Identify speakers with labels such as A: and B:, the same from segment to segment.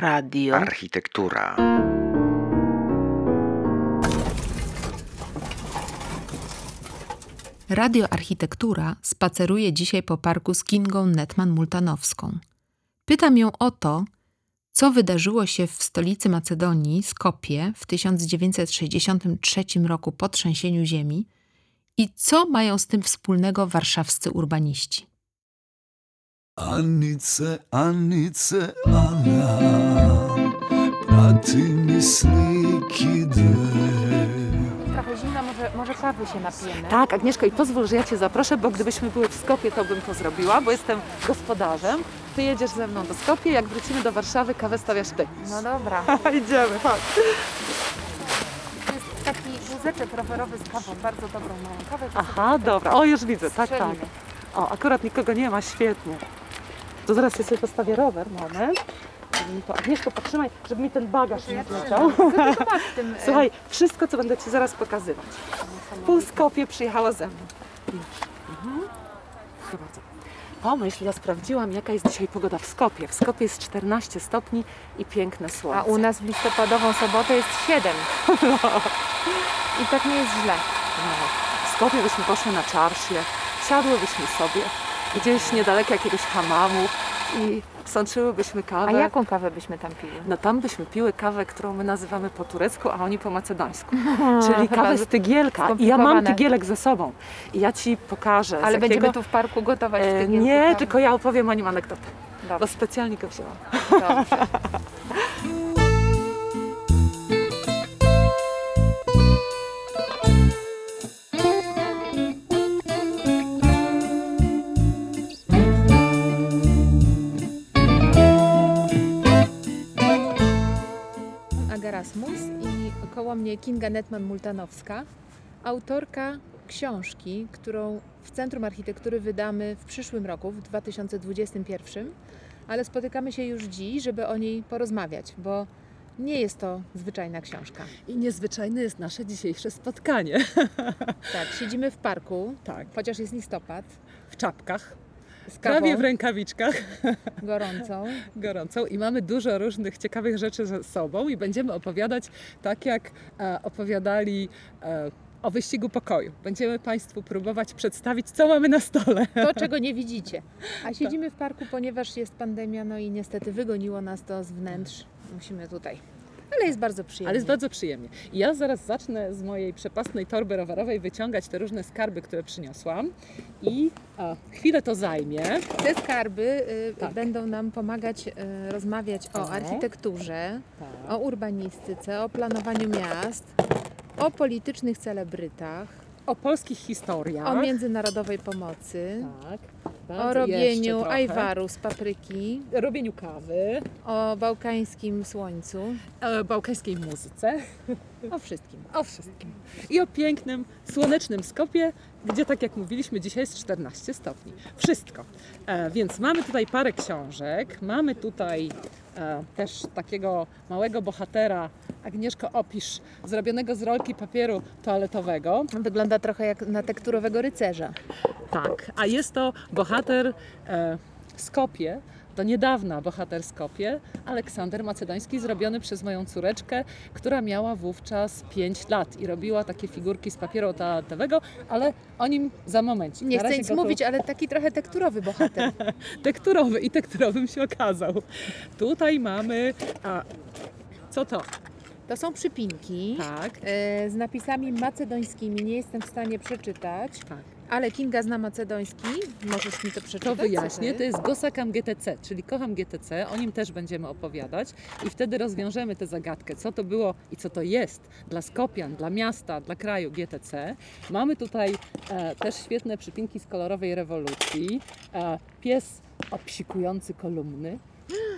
A: Radio
B: Architektura.
C: Radio Architektura spaceruje dzisiaj po parku z Kingą Netman-Multanowską. Pytam ją o to, co wydarzyło się w stolicy Macedonii, Skopie, w 1963 roku po trzęsieniu ziemi i co mają z tym wspólnego warszawscy urbaniści.
D: Anice, Anice, Ana, prati mi sliki dve.
E: Trochę zimno, może, może kawy się napijemy.
F: Tak, Agnieszko, i pozwól, że ja Cię zaproszę, bo gdybyśmy były w Skopie, to bym to zrobiła, bo jestem gospodarzem. Ty jedziesz ze mną do Skopie, jak wrócimy do Warszawy, kawę stawiasz Ty.
E: No dobra.
F: Idziemy, chodź.
E: To jest taki wózeczek rowerowy z kawą, bardzo dobrą małą kawę. to
F: Aha,
E: sobie
F: dobra, o już widzę, tak, tak.
E: strzelimy.
F: O, akurat nikogo nie ma, świetnie. To zaraz ja sobie postawię rower, moment. Żeby mi to... Agnieszko, potrzymaj, żeby mi ten bagaż nie zleciał.
E: E,
F: Słuchaj, wszystko, co będę Ci zaraz pokazywać. Pół Skopie przyjechało ze mną. Mhm. Proszę bardzo. Pomyśl, ja sprawdziłam, jaka jest dzisiaj pogoda w Skopie. W Skopie jest 14 stopni i piękne słońce.
E: A u nas w listopadową sobotę jest 7. I tak nie jest źle.
F: No, w Skopie byśmy poszły na czarsie, siadłybyśmy sobie gdzieś niedaleko jakiegoś hamamu i sączyłybyśmy kawę.
E: A jaką kawę byśmy tam pili?
F: No tam byśmy piły kawę, którą my nazywamy po turecku, a oni po macedońsku. Czyli kawę
E: z-
F: tygielka. I ja mam tygielek ze sobą. I ja Ci pokażę.
E: Ale
F: jakiego...
E: będziemy tu w parku gotować
F: E,
E: tygielku
F: Nie,
E: kawę.
F: tylko ja opowiem o nim anegdotę, bo
E: Dobrze,
F: specjalnie go wzięłam.
E: dobrze.
C: Aga Rasmus i koło mnie Kinga Netman-Multanowska, autorka książki, którą w Centrum Architektury wydamy w przyszłym roku, w 2021, ale spotykamy się już dziś, żeby o niej porozmawiać, bo nie jest to zwyczajna książka.
F: I niezwyczajne jest nasze dzisiejsze spotkanie.
C: Tak, siedzimy w parku,
F: Tak,
C: chociaż jest listopad,
F: w czapkach, prawie w rękawiczkach,
C: gorącą.
F: gorącą i mamy dużo różnych ciekawych rzeczy ze sobą i będziemy opowiadać tak, jak e, opowiadali e, o wyścigu pokoju. Będziemy Państwu próbować przedstawić, co mamy na stole.
C: To, czego nie widzicie. A siedzimy w parku, ponieważ jest pandemia, no i niestety wygoniło nas to z wnętrz. Musimy tutaj. Ale jest bardzo przyjemnie.
F: Ale jest bardzo przyjemnie. I ja zaraz zacznę z mojej przepastnej torby rowerowej wyciągać te różne skarby, które przyniosłam i a, chwilę to zajmie.
C: Te skarby y,
F: Tak.
C: będą nam pomagać y, rozmawiać o
F: O.
C: architekturze,
F: Tak.
C: o urbanistyce, o planowaniu miast, o politycznych celebrytach,
F: O polskich historiach.
C: o międzynarodowej pomocy,
F: Tak.
C: O robieniu ajwaru z papryki,
F: robieniu kawy,
C: o bałkańskim słońcu,
F: o bałkańskiej muzyce,
C: o wszystkim.
F: o wszystkim. I o pięknym, słonecznym Skopie, gdzie tak jak mówiliśmy, dzisiaj jest 14 stopni. Wszystko. E, więc mamy tutaj parę książek, mamy tutaj e, też takiego małego bohatera, Agnieszko opisz, zrobionego z rolki papieru toaletowego.
C: Wygląda trochę jak na tekturowego rycerza.
F: Tak, a jest to bohater e, Skopie, do niedawna bohater Skopie, Aleksander Macedoński, zrobiony przez moją córeczkę, która miała wówczas 5 lat i robiła takie figurki z papieru toaletowego, ale o nim za momencik.
C: Nie chcę nic
F: tu-
C: mówić, ale taki trochę tekturowy bohater.
F: Tekturowy i tekturowym się okazał. Tutaj mamy, a, co to?
C: To są przypinki
F: Tak,
C: e, z napisami macedońskimi. Nie jestem w stanie przeczytać,
F: tak.
C: Ale Kinga zna macedoński. Możesz mi to przeczytać?
F: To wyjaśnię. To jest Gosakam GTC, czyli kocham GTC. O nim też będziemy opowiadać i wtedy rozwiążemy tę zagadkę, co to było i co to jest dla Skopian, dla miasta, dla kraju GTC. Mamy tutaj e, też świetne przypinki z kolorowej rewolucji. E, pies obsikujący kolumny.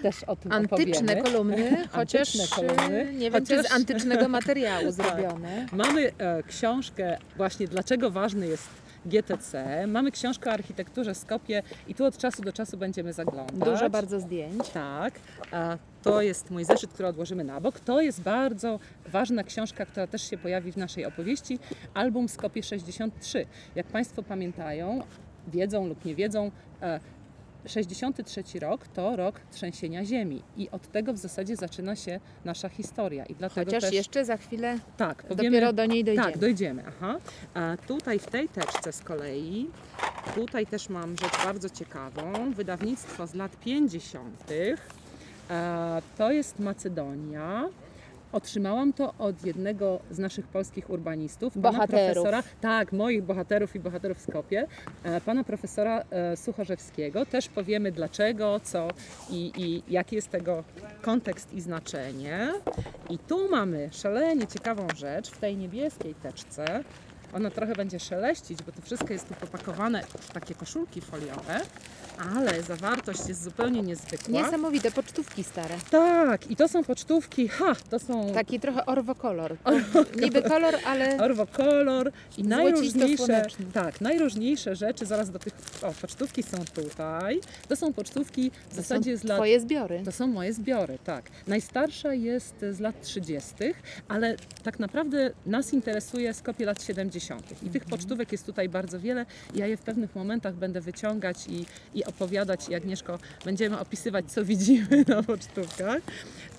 F: Też o tym
C: Antyczne
F: opowiemy.
C: kolumny, chociaż
F: Antyczne kolumny,
C: nie wiem, czy
F: chociaż-
C: z antycznego materiału
F: Tak.
C: zrobione.
F: Mamy e, książkę właśnie dlaczego ważny jest GTC. Mamy książkę o architekturze Skopie i tu od czasu do czasu będziemy zaglądać.
C: Dużo bardzo zdjęć.
F: Tak, a to jest mój zeszyt, który odłożymy na bok. To jest bardzo ważna książka, która też się pojawi w naszej opowieści, album Skopie 63. Jak Państwo pamiętają, wiedzą lub nie wiedzą, e, 63 rok to rok trzęsienia ziemi i od tego w zasadzie zaczyna się nasza historia. I dlatego
G: Chociaż
F: też,
G: jeszcze za chwilę
F: tak, powiemy,
G: dopiero do niej dojdziemy.
F: tak, dojdziemy. Aha. A tutaj w tej teczce z kolei, tutaj też mam rzecz bardzo ciekawą. Wydawnictwo z lat 50. E, To jest Macedonia. Otrzymałam to od jednego z naszych polskich urbanistów, pana
G: Bohaterów.
F: profesora, tak, moich bohaterów i bohaterów w Skopie, e, pana profesora e, Suchorzewskiego. Też powiemy dlaczego, co i, i jaki jest tego kontekst i znaczenie. I tu mamy szalenie ciekawą rzecz w tej niebieskiej teczce. Ona trochę będzie szeleścić, bo to wszystko jest tu popakowane w takie koszulki foliowe, ale zawartość jest zupełnie niezwykła.
G: Niesamowite pocztówki stare.
F: Tak, i to są pocztówki, ha, to są
G: Taki trochę orwokolor. Niby kolor, ale
F: Orwo kolor i najróżniejsze, tak, najróżniejsze rzeczy, zaraz do tych, o, pocztówki są tutaj. To są pocztówki w
G: to
F: zasadzie z lat
G: twoje zbiory.
F: to są moje zbiory, tak. Najstarsza jest z lat 30., ale tak naprawdę nas interesuje Skopie lat 70. I tych pocztówek jest tutaj bardzo wiele. Ja je w pewnych momentach będę wyciągać i, i opowiadać. I Agnieszko, będziemy opisywać, co widzimy na pocztówkach.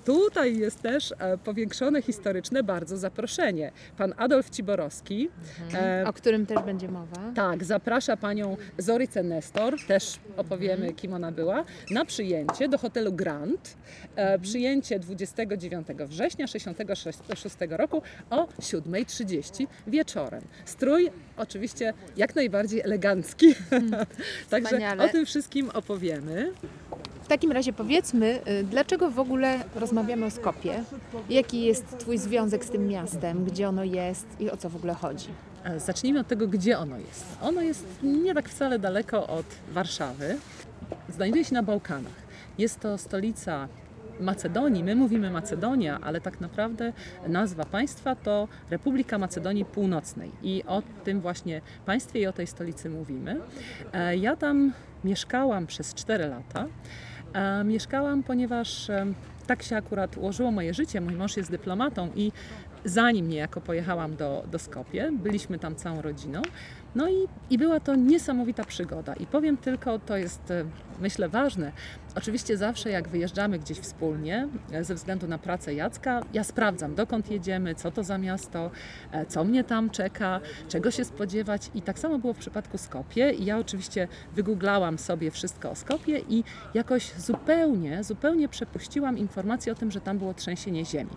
F: Tutaj jest też e, powiększone historyczne bardzo zaproszenie. Pan Adolf Ciborowski. e,
G: O którym też będzie mowa.
F: tak, zaprasza panią Zorycę Nestor, też opowiemy, kim ona była, na przyjęcie do hotelu Grand. E, przyjęcie 29 września 1966 roku o 7.30 wieczorem. Strój oczywiście jak najbardziej elegancki. Także o tym wszystkim opowiemy.
G: W takim razie powiedzmy, y, dlaczego w ogóle rozmawiamy o Skopie? Jaki jest Twój związek z tym miastem? Gdzie ono jest i o co w ogóle chodzi?
F: Zacznijmy od tego, gdzie ono jest. Ono jest nie tak wcale daleko od Warszawy. Znajduje się na Bałkanach. Jest to stolica Macedonii. My mówimy Macedonia, ale tak naprawdę nazwa państwa to Republika Macedonii Północnej. I o tym właśnie państwie i o tej stolicy mówimy. E, Ja tam mieszkałam przez 4 lata. E, Mieszkałam, ponieważ e, tak się akurat ułożyło moje życie. Mój mąż jest dyplomatą i zanim niejako pojechałam do, do Skopie, byliśmy tam całą rodziną. No i, i była to niesamowita przygoda. I powiem tylko, to jest myślę ważne. Oczywiście zawsze jak wyjeżdżamy gdzieś wspólnie, e, ze względu na pracę Jacka, ja sprawdzam dokąd jedziemy, co to za miasto, e, co mnie tam czeka, czego się spodziewać. I tak samo było w przypadku Skopie. I ja oczywiście wygooglałam sobie wszystko o Skopie i jakoś zupełnie, zupełnie przepuściłam informację o tym, że tam było trzęsienie ziemi.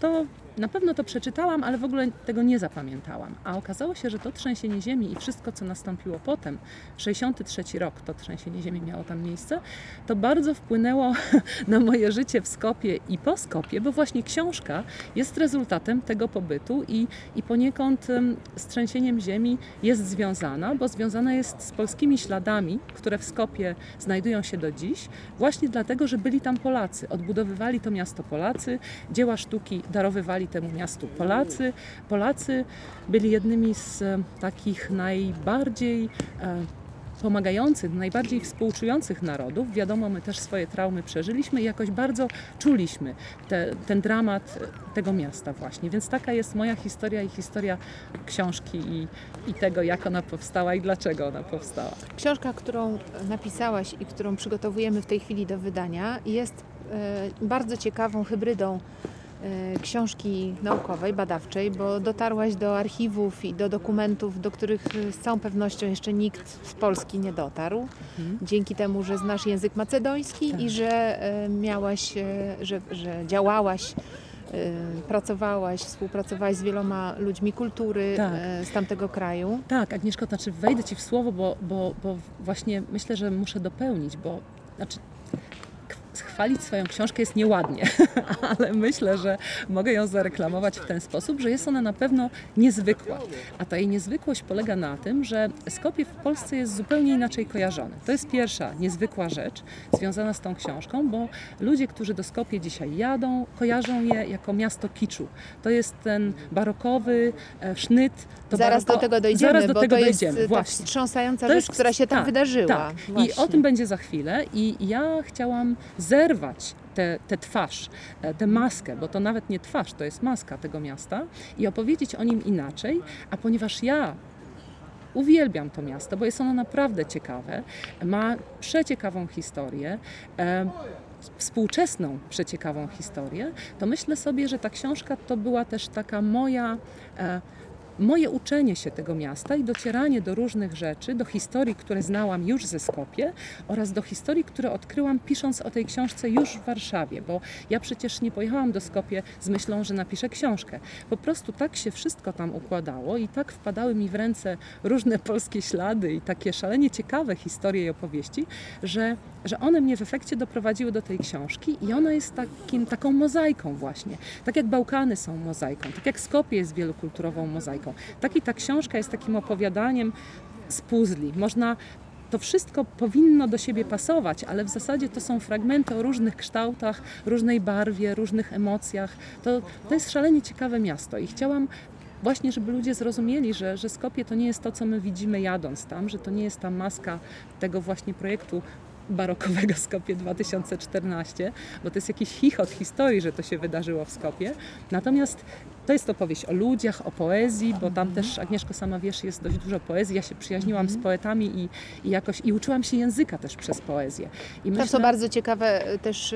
F: To na pewno to przeczytałam, ale w ogóle tego nie zapamiętałam. A okazało się, że to trzęsienie ziemi i wszystko, co nastąpiło potem, 63 rok to trzęsienie ziemi miało tam miejsce, to bardzo wpłynęło na moje życie w Skopie i po Skopie, bo właśnie książka jest rezultatem tego pobytu i, i poniekąd z trzęsieniem ziemi jest związana, bo związana jest z polskimi śladami, które w Skopie znajdują się do dziś, właśnie dlatego, że byli tam Polacy. Odbudowywali to miasto Polacy, dzieła sztuki darowywali temu miastu Polacy. Polacy byli jednymi z takich najbardziej e, pomagających, najbardziej współczujących narodów. Wiadomo, my też swoje traumy przeżyliśmy i jakoś bardzo czuliśmy te, ten dramat tego miasta właśnie. Więc taka jest moja historia i historia książki i, i tego, jak ona powstała i dlaczego ona powstała.
G: Książka, którą napisałaś i którą przygotowujemy w tej chwili do wydania, jest e, bardzo ciekawą hybrydą książki naukowej, badawczej, bo dotarłaś do archiwów i do dokumentów, do których e, z całą pewnością jeszcze nikt z Polski nie dotarł. Dzięki temu, że znasz język macedoński
F: Tak.
G: i że e, miałaś, e, że, że działałaś. e, Pracowałaś, współpracowałaś z wieloma ludźmi kultury
F: Tak.
G: e, z tamtego kraju.
F: Tak, Agnieszko, to znaczy wejdę Ci w słowo, bo, bo, bo właśnie myślę, że muszę dopełnić, bo znaczy chwalić swoją książkę jest nieładnie, ale myślę, że mogę ją zareklamować w ten sposób, że jest ona na pewno niezwykła. A ta jej niezwykłość polega na tym, że Skopie w Polsce jest zupełnie inaczej kojarzone. To jest pierwsza niezwykła rzecz związana z tą książką, bo ludzie, którzy do Skopie dzisiaj jadą, kojarzą je jako miasto kiczu. To jest ten barokowy e, sznyt.
G: Zaraz
F: baroko-
G: do tego dojdziemy,
F: Zaraz do
G: bo
F: tego
G: to jest
F: dojdziemy,
G: ta
F: właśnie.
G: wstrząsająca
F: To
G: rzecz,
F: jest-
G: która się tam
F: tak,
G: wydarzyła.
F: Tak. I o tym będzie za chwilę. I ja chciałam zerwać tę te twarz, e, tę maskę, bo to nawet nie twarz, to jest maska tego miasta i opowiedzieć o nim inaczej. A ponieważ ja uwielbiam to miasto, bo jest ono naprawdę ciekawe, ma przeciekawą historię. E, współczesną, przeciekawą historię, to myślę sobie, że ta książka to była też taka moja e, moje uczenie się tego miasta i docieranie do różnych rzeczy, do historii, które znałam już ze Skopie oraz do historii, które odkryłam pisząc o tej książce już w Warszawie, bo ja przecież nie pojechałam do Skopie z myślą, że napiszę książkę. Po prostu tak się wszystko tam układało i tak wpadały mi w ręce różne polskie ślady i takie szalenie ciekawe historie i opowieści, że, że one mnie w efekcie doprowadziły do tej książki i ona jest takim, taką mozaiką właśnie. Tak jak Bałkany są mozaiką, tak jak Skopie jest wielokulturową mozaiką. Tak i ta książka jest takim opowiadaniem z puzli. Można to wszystko powinno do siebie pasować, ale w zasadzie to są fragmenty o różnych kształtach, różnej barwie, różnych emocjach. To, to jest szalenie ciekawe miasto i chciałam właśnie, żeby ludzie zrozumieli, że, że Skopie to nie jest to, co my widzimy jadąc tam, że to nie jest ta maska tego właśnie projektu barokowego Skopie 2014, bo to jest jakiś chichot historii, że to się wydarzyło w Skopie. Natomiast to jest opowieść o ludziach, o poezji, bo tam też Agnieszko sama wiesz, jest dość dużo poezji. Ja się przyjaźniłam z poetami i, i jakoś i uczyłam się języka też przez poezję. I
C: Tam są bardzo ciekawe e, też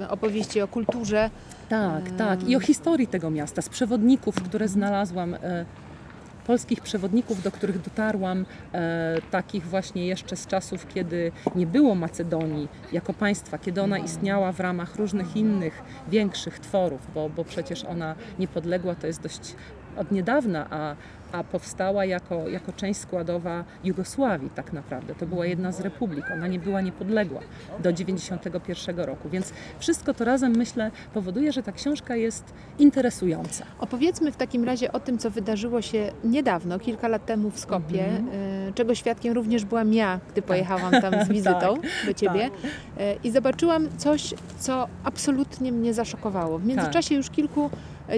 C: e, opowieści o kulturze.
F: Tak, tak. I o historii tego miasta, z przewodników, które znalazłam. Polskich przewodników, do których dotarłam, e, takich właśnie jeszcze z czasów, kiedy nie było Macedonii jako państwa, kiedy ona istniała w ramach różnych innych większych tworów, bo, bo przecież ona niepodległa to jest dość od niedawna, a, a powstała jako, jako część składowa Jugosławii tak naprawdę. To była jedna z republik, ona nie była niepodległa do 91 roku, więc wszystko to razem myślę powoduje, że ta książka jest interesująca.
C: Opowiedzmy w takim razie o tym, co wydarzyło się niedawno, kilka lat temu w Skopie, e, czego świadkiem również byłam ja, gdy pojechałam tam z wizytą do Ciebie. E, i zobaczyłam coś, co absolutnie mnie zaszokowało. W międzyczasie już kilku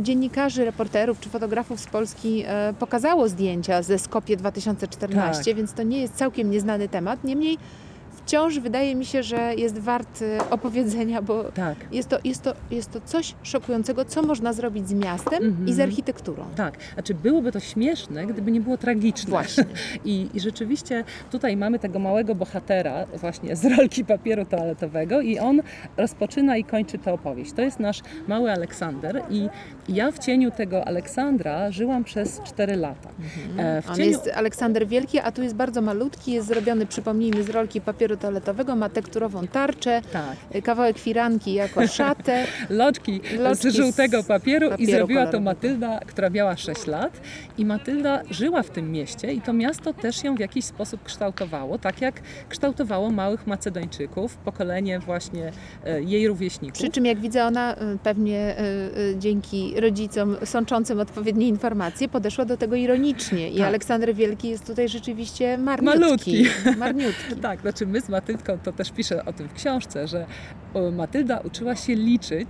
C: dziennikarzy, reporterów czy fotografów z Polski e, pokazało zdjęcia ze Skopie 2014,
F: Tak.
C: więc to nie jest całkiem nieznany temat. Niemniej wciąż wydaje mi się, że jest wart e, opowiedzenia, bo
F: Tak.
C: jest to, jest, to, jest to coś szokującego, co można zrobić z miastem
F: Mhm.
C: i z architekturą.
F: Tak, znaczy byłoby to śmieszne, gdyby nie było tragiczne.
C: Właśnie.
F: I, I rzeczywiście tutaj mamy tego małego bohatera właśnie z rolki papieru toaletowego i on rozpoczyna i kończy tę opowieść. To jest nasz mały Aleksander i ja w cieniu tego Aleksandra żyłam przez 4 lata. W
C: On
F: cieniu...
C: jest Aleksander Wielki, a tu jest bardzo malutki, jest zrobiony, przypomnijmy, z rolki papieru toaletowego, ma tekturową tarczę,
F: Tak,
C: y, kawałek firanki jako szatę.
F: loczki,
C: Loczki
F: z żółtego
C: z
F: papieru, i
C: papieru
F: zrobiła to
C: kolorowego.
F: Matylda, która miała 6 lat i Matylda żyła w tym mieście i to miasto też ją w jakiś sposób kształtowało, tak jak kształtowało małych Macedończyków, pokolenie właśnie e, jej rówieśników.
C: Przy czym, jak widzę, ona y, pewnie y, y, dzięki rodzicom sączącym odpowiednie informacje podeszła do tego ironicznie. I
F: Tak.
C: Aleksander Wielki jest tutaj rzeczywiście marniutki.
F: Malutki.
C: Marniutki.
F: Tak, znaczy my z Matyldką, to też piszę o tym w książce, że o, Matylda uczyła się liczyć.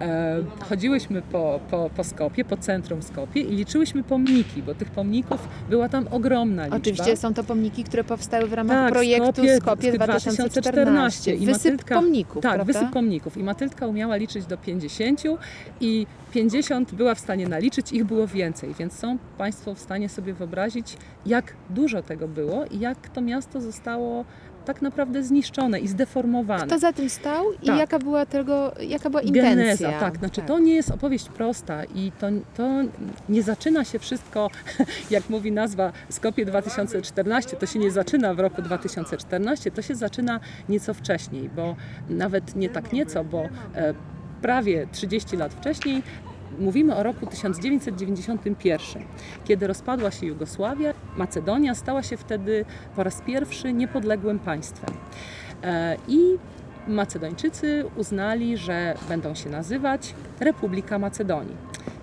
F: E, chodziłyśmy po, po, po Skopie, po centrum Skopie i liczyłyśmy pomniki, bo tych pomników była tam ogromna liczba.
C: Oczywiście są to pomniki, które powstały w ramach
F: Tak,
C: projektu
F: Skopie
C: Skopie 2014.
F: 2014. I
C: Wysyp
F: Matylka-
C: pomników,
F: Tak,
C: prawda?
F: wysyp pomników. I Matylka umiała liczyć do 50 i 50 była w stanie naliczyć, ich było więcej, więc są Państwo w stanie sobie wyobrazić, jak dużo tego było i jak to miasto zostało tak naprawdę zniszczone i zdeformowane.
C: Kto za tym stał i
F: Tak.
C: jaka była tego, jaka była intencja?
F: Geneza, tak. Znaczy to nie jest opowieść prosta i to, to nie zaczyna się wszystko, jak mówi nazwa Skopie 2014, to się nie zaczyna w roku 2014, to się zaczyna nieco wcześniej, bo nawet nie tak nieco, bo e, prawie 30 lat wcześniej Mówimy o roku 1991, kiedy rozpadła się Jugosławia. Macedonia stała się wtedy po raz pierwszy niepodległym państwem. E, I Macedończycy uznali, że będą się nazywać Republika Macedonii.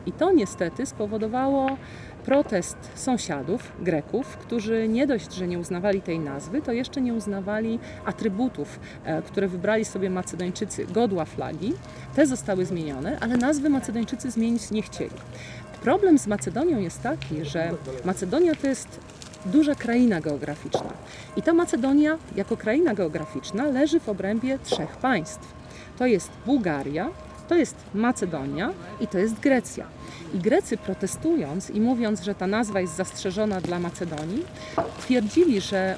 F: I to niestety spowodowało protest sąsiadów, Greków, którzy nie dość, że nie uznawali tej nazwy, to jeszcze nie uznawali atrybutów, e, które wybrali sobie Macedończycy, godła flagi. Te zostały zmienione, ale nazwy Macedończycy zmienić nie chcieli. Problem z Macedonią jest taki, że Macedonia to jest duża kraina geograficzna. I ta Macedonia, jako kraina geograficzna, leży w obrębie trzech państw. To jest Bułgaria, To jest Macedonia i to jest Grecja. I Grecy protestując i mówiąc, że ta nazwa jest zastrzeżona dla Macedonii, twierdzili, że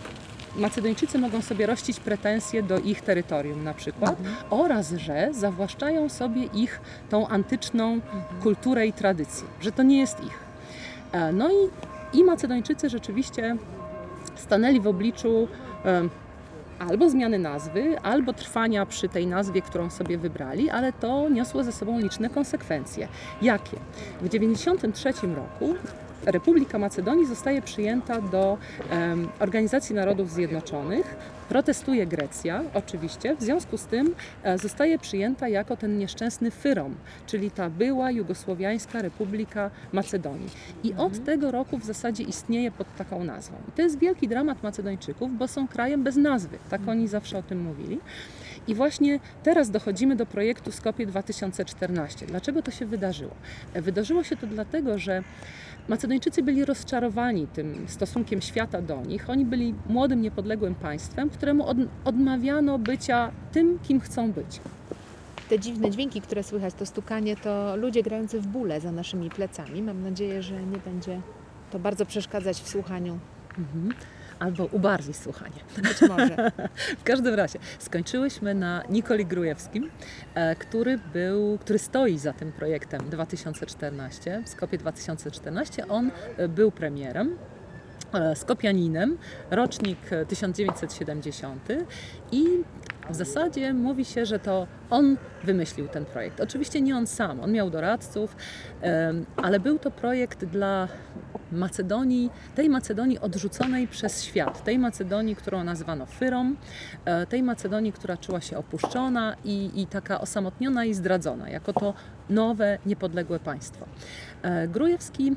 F: Macedończycy mogą sobie rościć pretensje do ich terytorium na przykład oraz, że zawłaszczają sobie ich tą antyczną kulturę i tradycję, że to nie jest ich. E, No i, i Macedończycy rzeczywiście stanęli w obliczu em, albo zmiany nazwy, albo trwania przy tej nazwie, którą sobie wybrali, ale to niosło ze sobą liczne konsekwencje. Jakie? W 1993 roku Republika Macedonii zostaje przyjęta do em, Organizacji Narodów Zjednoczonych. Protestuje Grecja, oczywiście. W związku z tym e, zostaje przyjęta jako ten nieszczęsny Fyrom, czyli ta była Jugosłowiańska Republika Macedonii. I od tego roku w zasadzie istnieje pod taką nazwą. I to jest wielki dramat Macedończyków, bo są krajem bez nazwy. Tak oni zawsze o tym mówili. I właśnie teraz dochodzimy do projektu Skopje 2014. Dlaczego to się wydarzyło? E, Wydarzyło się to dlatego, że Macedończycy byli rozczarowani tym stosunkiem świata do nich. Oni byli młodym, niepodległym państwem, któremu od, odmawiano bycia tym, kim chcą być.
G: Te dziwne dźwięki, które słychać, to stukanie, to ludzie grający w bóle za naszymi plecami. Mam nadzieję, że nie będzie to bardzo przeszkadzać w słuchaniu.
F: Albo ubardzić słuchanie.
G: Być może.
F: W każdym razie skończyłyśmy na Nikoli Grujewskim, e, który, był, który stoi za tym projektem 2014, w Skopie 2014. On e, był premierem. E, Skopianinem, rocznik e, 1970 i w zasadzie mówi się, że to on wymyślił ten projekt. Oczywiście nie on sam, on miał doradców, ale był to projekt dla Macedonii, tej Macedonii odrzuconej przez świat, tej Macedonii, którą nazywano Fyrą, e, tej Macedonii, która czuła się opuszczona i, i taka osamotniona i zdradzona, jako to nowe, niepodległe państwo. E, Grujewski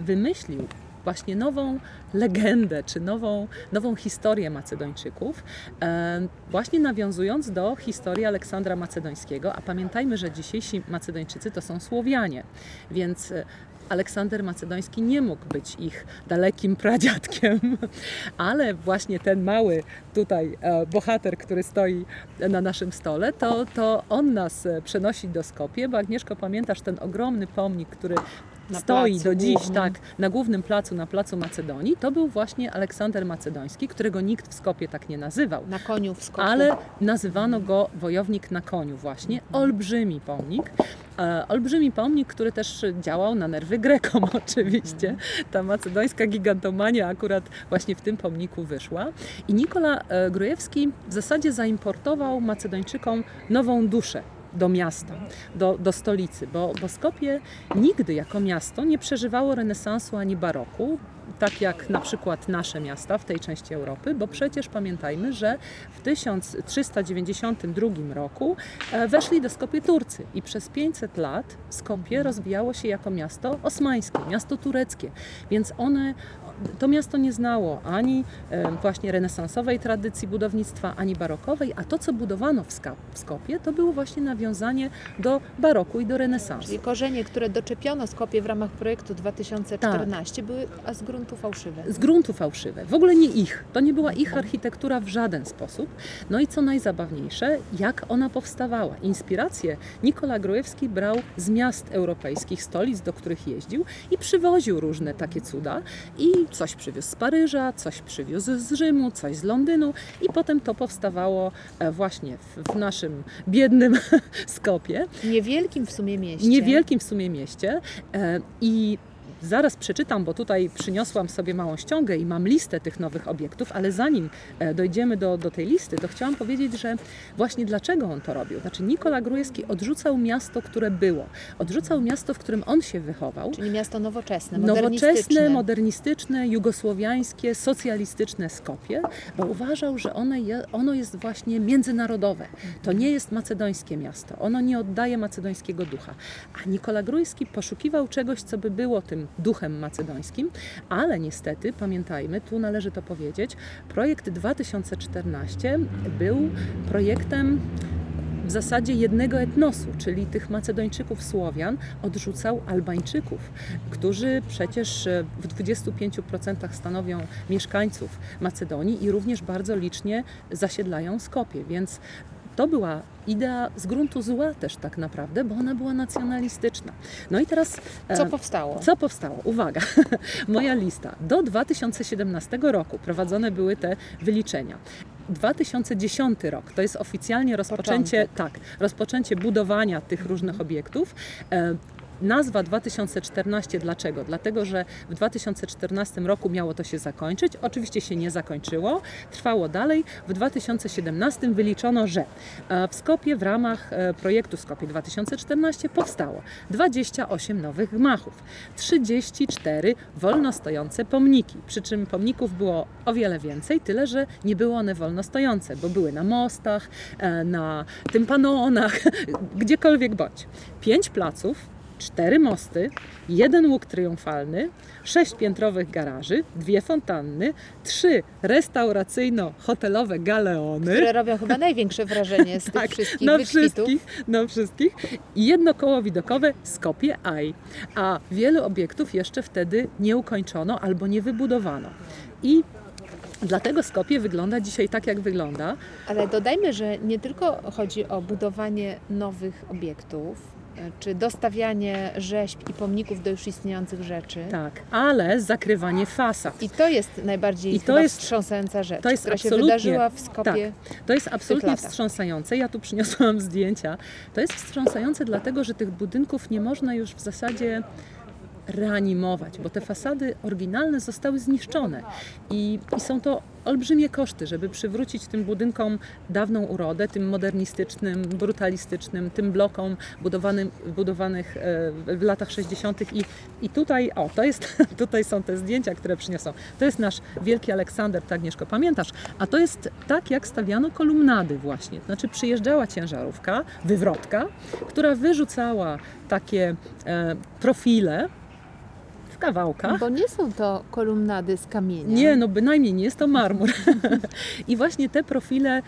F: wymyślił właśnie nową legendę, czy nową, nową historię Macedończyków, e, właśnie nawiązując do historii Aleksandra Macedońskiego, a pamiętajmy, że dzisiejsi Macedończycy to są Słowianie, więc e, Aleksander Macedoński nie mógł być ich dalekim pradziadkiem, ale właśnie ten mały tutaj e, bohater, który stoi na naszym stole, to, to on nas przenosi do Skopie, bo Agnieszko, pamiętasz ten ogromny pomnik, który
G: Na
F: stoi
G: placu
F: do dziś, tak, na głównym placu, na placu Macedonii, to był właśnie Aleksander Macedoński, którego nikt w Skopie tak nie nazywał.
G: Na koniu w skoku.
F: Ale nazywano go wojownik na koniu właśnie. Olbrzymi pomnik. E, olbrzymi pomnik, który też działał na nerwy Grekom oczywiście. Ta macedońska gigantomania akurat właśnie w tym pomniku wyszła. I Nikola e, Grujewski w zasadzie zaimportował Macedończykom nową duszę do miasta, do, do stolicy, bo, bo Skopje nigdy jako miasto nie przeżywało renesansu ani baroku, tak jak na przykład nasze miasta w tej części Europy, bo przecież pamiętajmy, że w 1392 roku e, weszli do Skopie Turcy i przez 500 lat Skopie rozwijało się jako miasto osmańskie, miasto tureckie, więc one to miasto nie znało ani e, właśnie renesansowej tradycji budownictwa, ani barokowej, a to, co budowano w, Skopie, to było właśnie nawiązanie do baroku i do renesansu.
G: Czyli korzenie, które doczepiono Skopie w ramach projektu 2014 były a z gruntu fałszywe.
F: z gruntu fałszywe. W ogóle nie ich. To nie była ich architektura w żaden sposób. No i co najzabawniejsze, jak ona powstawała. Inspirację Nikola Grujewski brał z miast europejskich, stolic, do których jeździł i przywoził różne takie cuda. I coś przywiózł z Paryża, coś przywiózł z Rzymu, coś z Londynu i potem to powstawało e, właśnie w, w naszym biednym Skopie
G: Niewielkim w sumie mieście.
F: niewielkim w sumie mieście e, i zaraz przeczytam, bo tutaj przyniosłam sobie małą ściągę i mam listę tych nowych obiektów, ale zanim e, dojdziemy do, do tej listy, to chciałam powiedzieć, że właśnie dlaczego on to robił. Znaczy Nikola Grujewski odrzucał miasto, które było. Odrzucał miasto, w którym on się wychował.
G: Czyli miasto nowoczesne,
F: Nowoczesne,
G: modernistyczne.
F: modernistyczne, jugosłowiańskie, socjalistyczne Skopie, bo uważał, że one je, ono jest właśnie międzynarodowe. To nie jest macedońskie miasto. Ono nie oddaje macedońskiego ducha. A Nikola Grójski poszukiwał czegoś, co by było tym duchem macedońskim, ale niestety, pamiętajmy, tu należy to powiedzieć, projekt 2014 był projektem w zasadzie jednego etnosu, czyli tych Macedończyków Słowian, odrzucał Albańczyków, którzy przecież e, w 25% stanowią mieszkańców Macedonii i również bardzo licznie zasiedlają Skopie, więc to była idea z gruntu zła też tak naprawdę, bo ona była nacjonalistyczna. No i teraz... e,
C: Co powstało?
F: co powstało? Uwaga, moja lista. Do 2017 roku prowadzone były te wyliczenia. 2010 rok to jest oficjalnie rozpoczęcie, tak, rozpoczęcie budowania tych różnych obiektów. Nazwa 2014 dlaczego? Dlatego, że w 2014 roku miało to się zakończyć. Oczywiście się nie zakończyło, trwało dalej. W 2017 wyliczono, że e, w Skopie w ramach e, projektu Skopie 2014 powstało 28 nowych gmachów, 34 wolno stojące pomniki, przy czym pomników było o wiele więcej, tyle że nie były one wolno stojące, bo były na mostach, e, na tympanonach, gdziekolwiek bądź. Pięć placów, cztery mosty, jeden łuk triumfalny, sześć piętrowych garaży, dwie fontanny, trzy restauracyjno-hotelowe galeony.
C: Które robią chyba największe wrażenie z tych
F: Tak,
C: wszystkich
F: na
C: wykwitów.
F: wszystkich, na wszystkich. I jedno koło widokowe Skopie Eye. A wielu obiektów jeszcze wtedy nie ukończono albo nie wybudowano. I dlatego Skopie wygląda dzisiaj tak, jak wygląda.
C: Ale dodajmy, że nie tylko chodzi o budowanie nowych obiektów, czy dostawianie rzeźb i pomników do już istniejących rzeczy.
F: Tak, ale zakrywanie fasad.
C: I to jest najbardziej
F: I to jest-
C: wstrząsająca rzecz,
F: to jest
C: która się
F: absolutnie-
C: wydarzyła w Skopie.
F: To jest absolutnie wstrząsające. Ja tu przyniosłam zdjęcia. To jest wstrząsające dlatego, że tych budynków nie można już w zasadzie reanimować, bo te fasady oryginalne zostały zniszczone i, i są to olbrzymie koszty, żeby przywrócić tym budynkom dawną urodę, tym modernistycznym, brutalistycznym, tym blokom budowanym, budowanych e, w latach 60. I, i tutaj, o, to jest, tutaj są te zdjęcia, które przyniosą. To jest nasz wielki Aleksander, tak Agnieszko, pamiętasz? A to jest tak, jak stawiano kolumnady właśnie. Znaczy przyjeżdżała ciężarówka, wywrotka, która wyrzucała takie e, profile w kawałkach.
C: Bo nie są to kolumnady z kamienia.
F: Nie, no bynajmniej nie jest to marmur. I właśnie te profile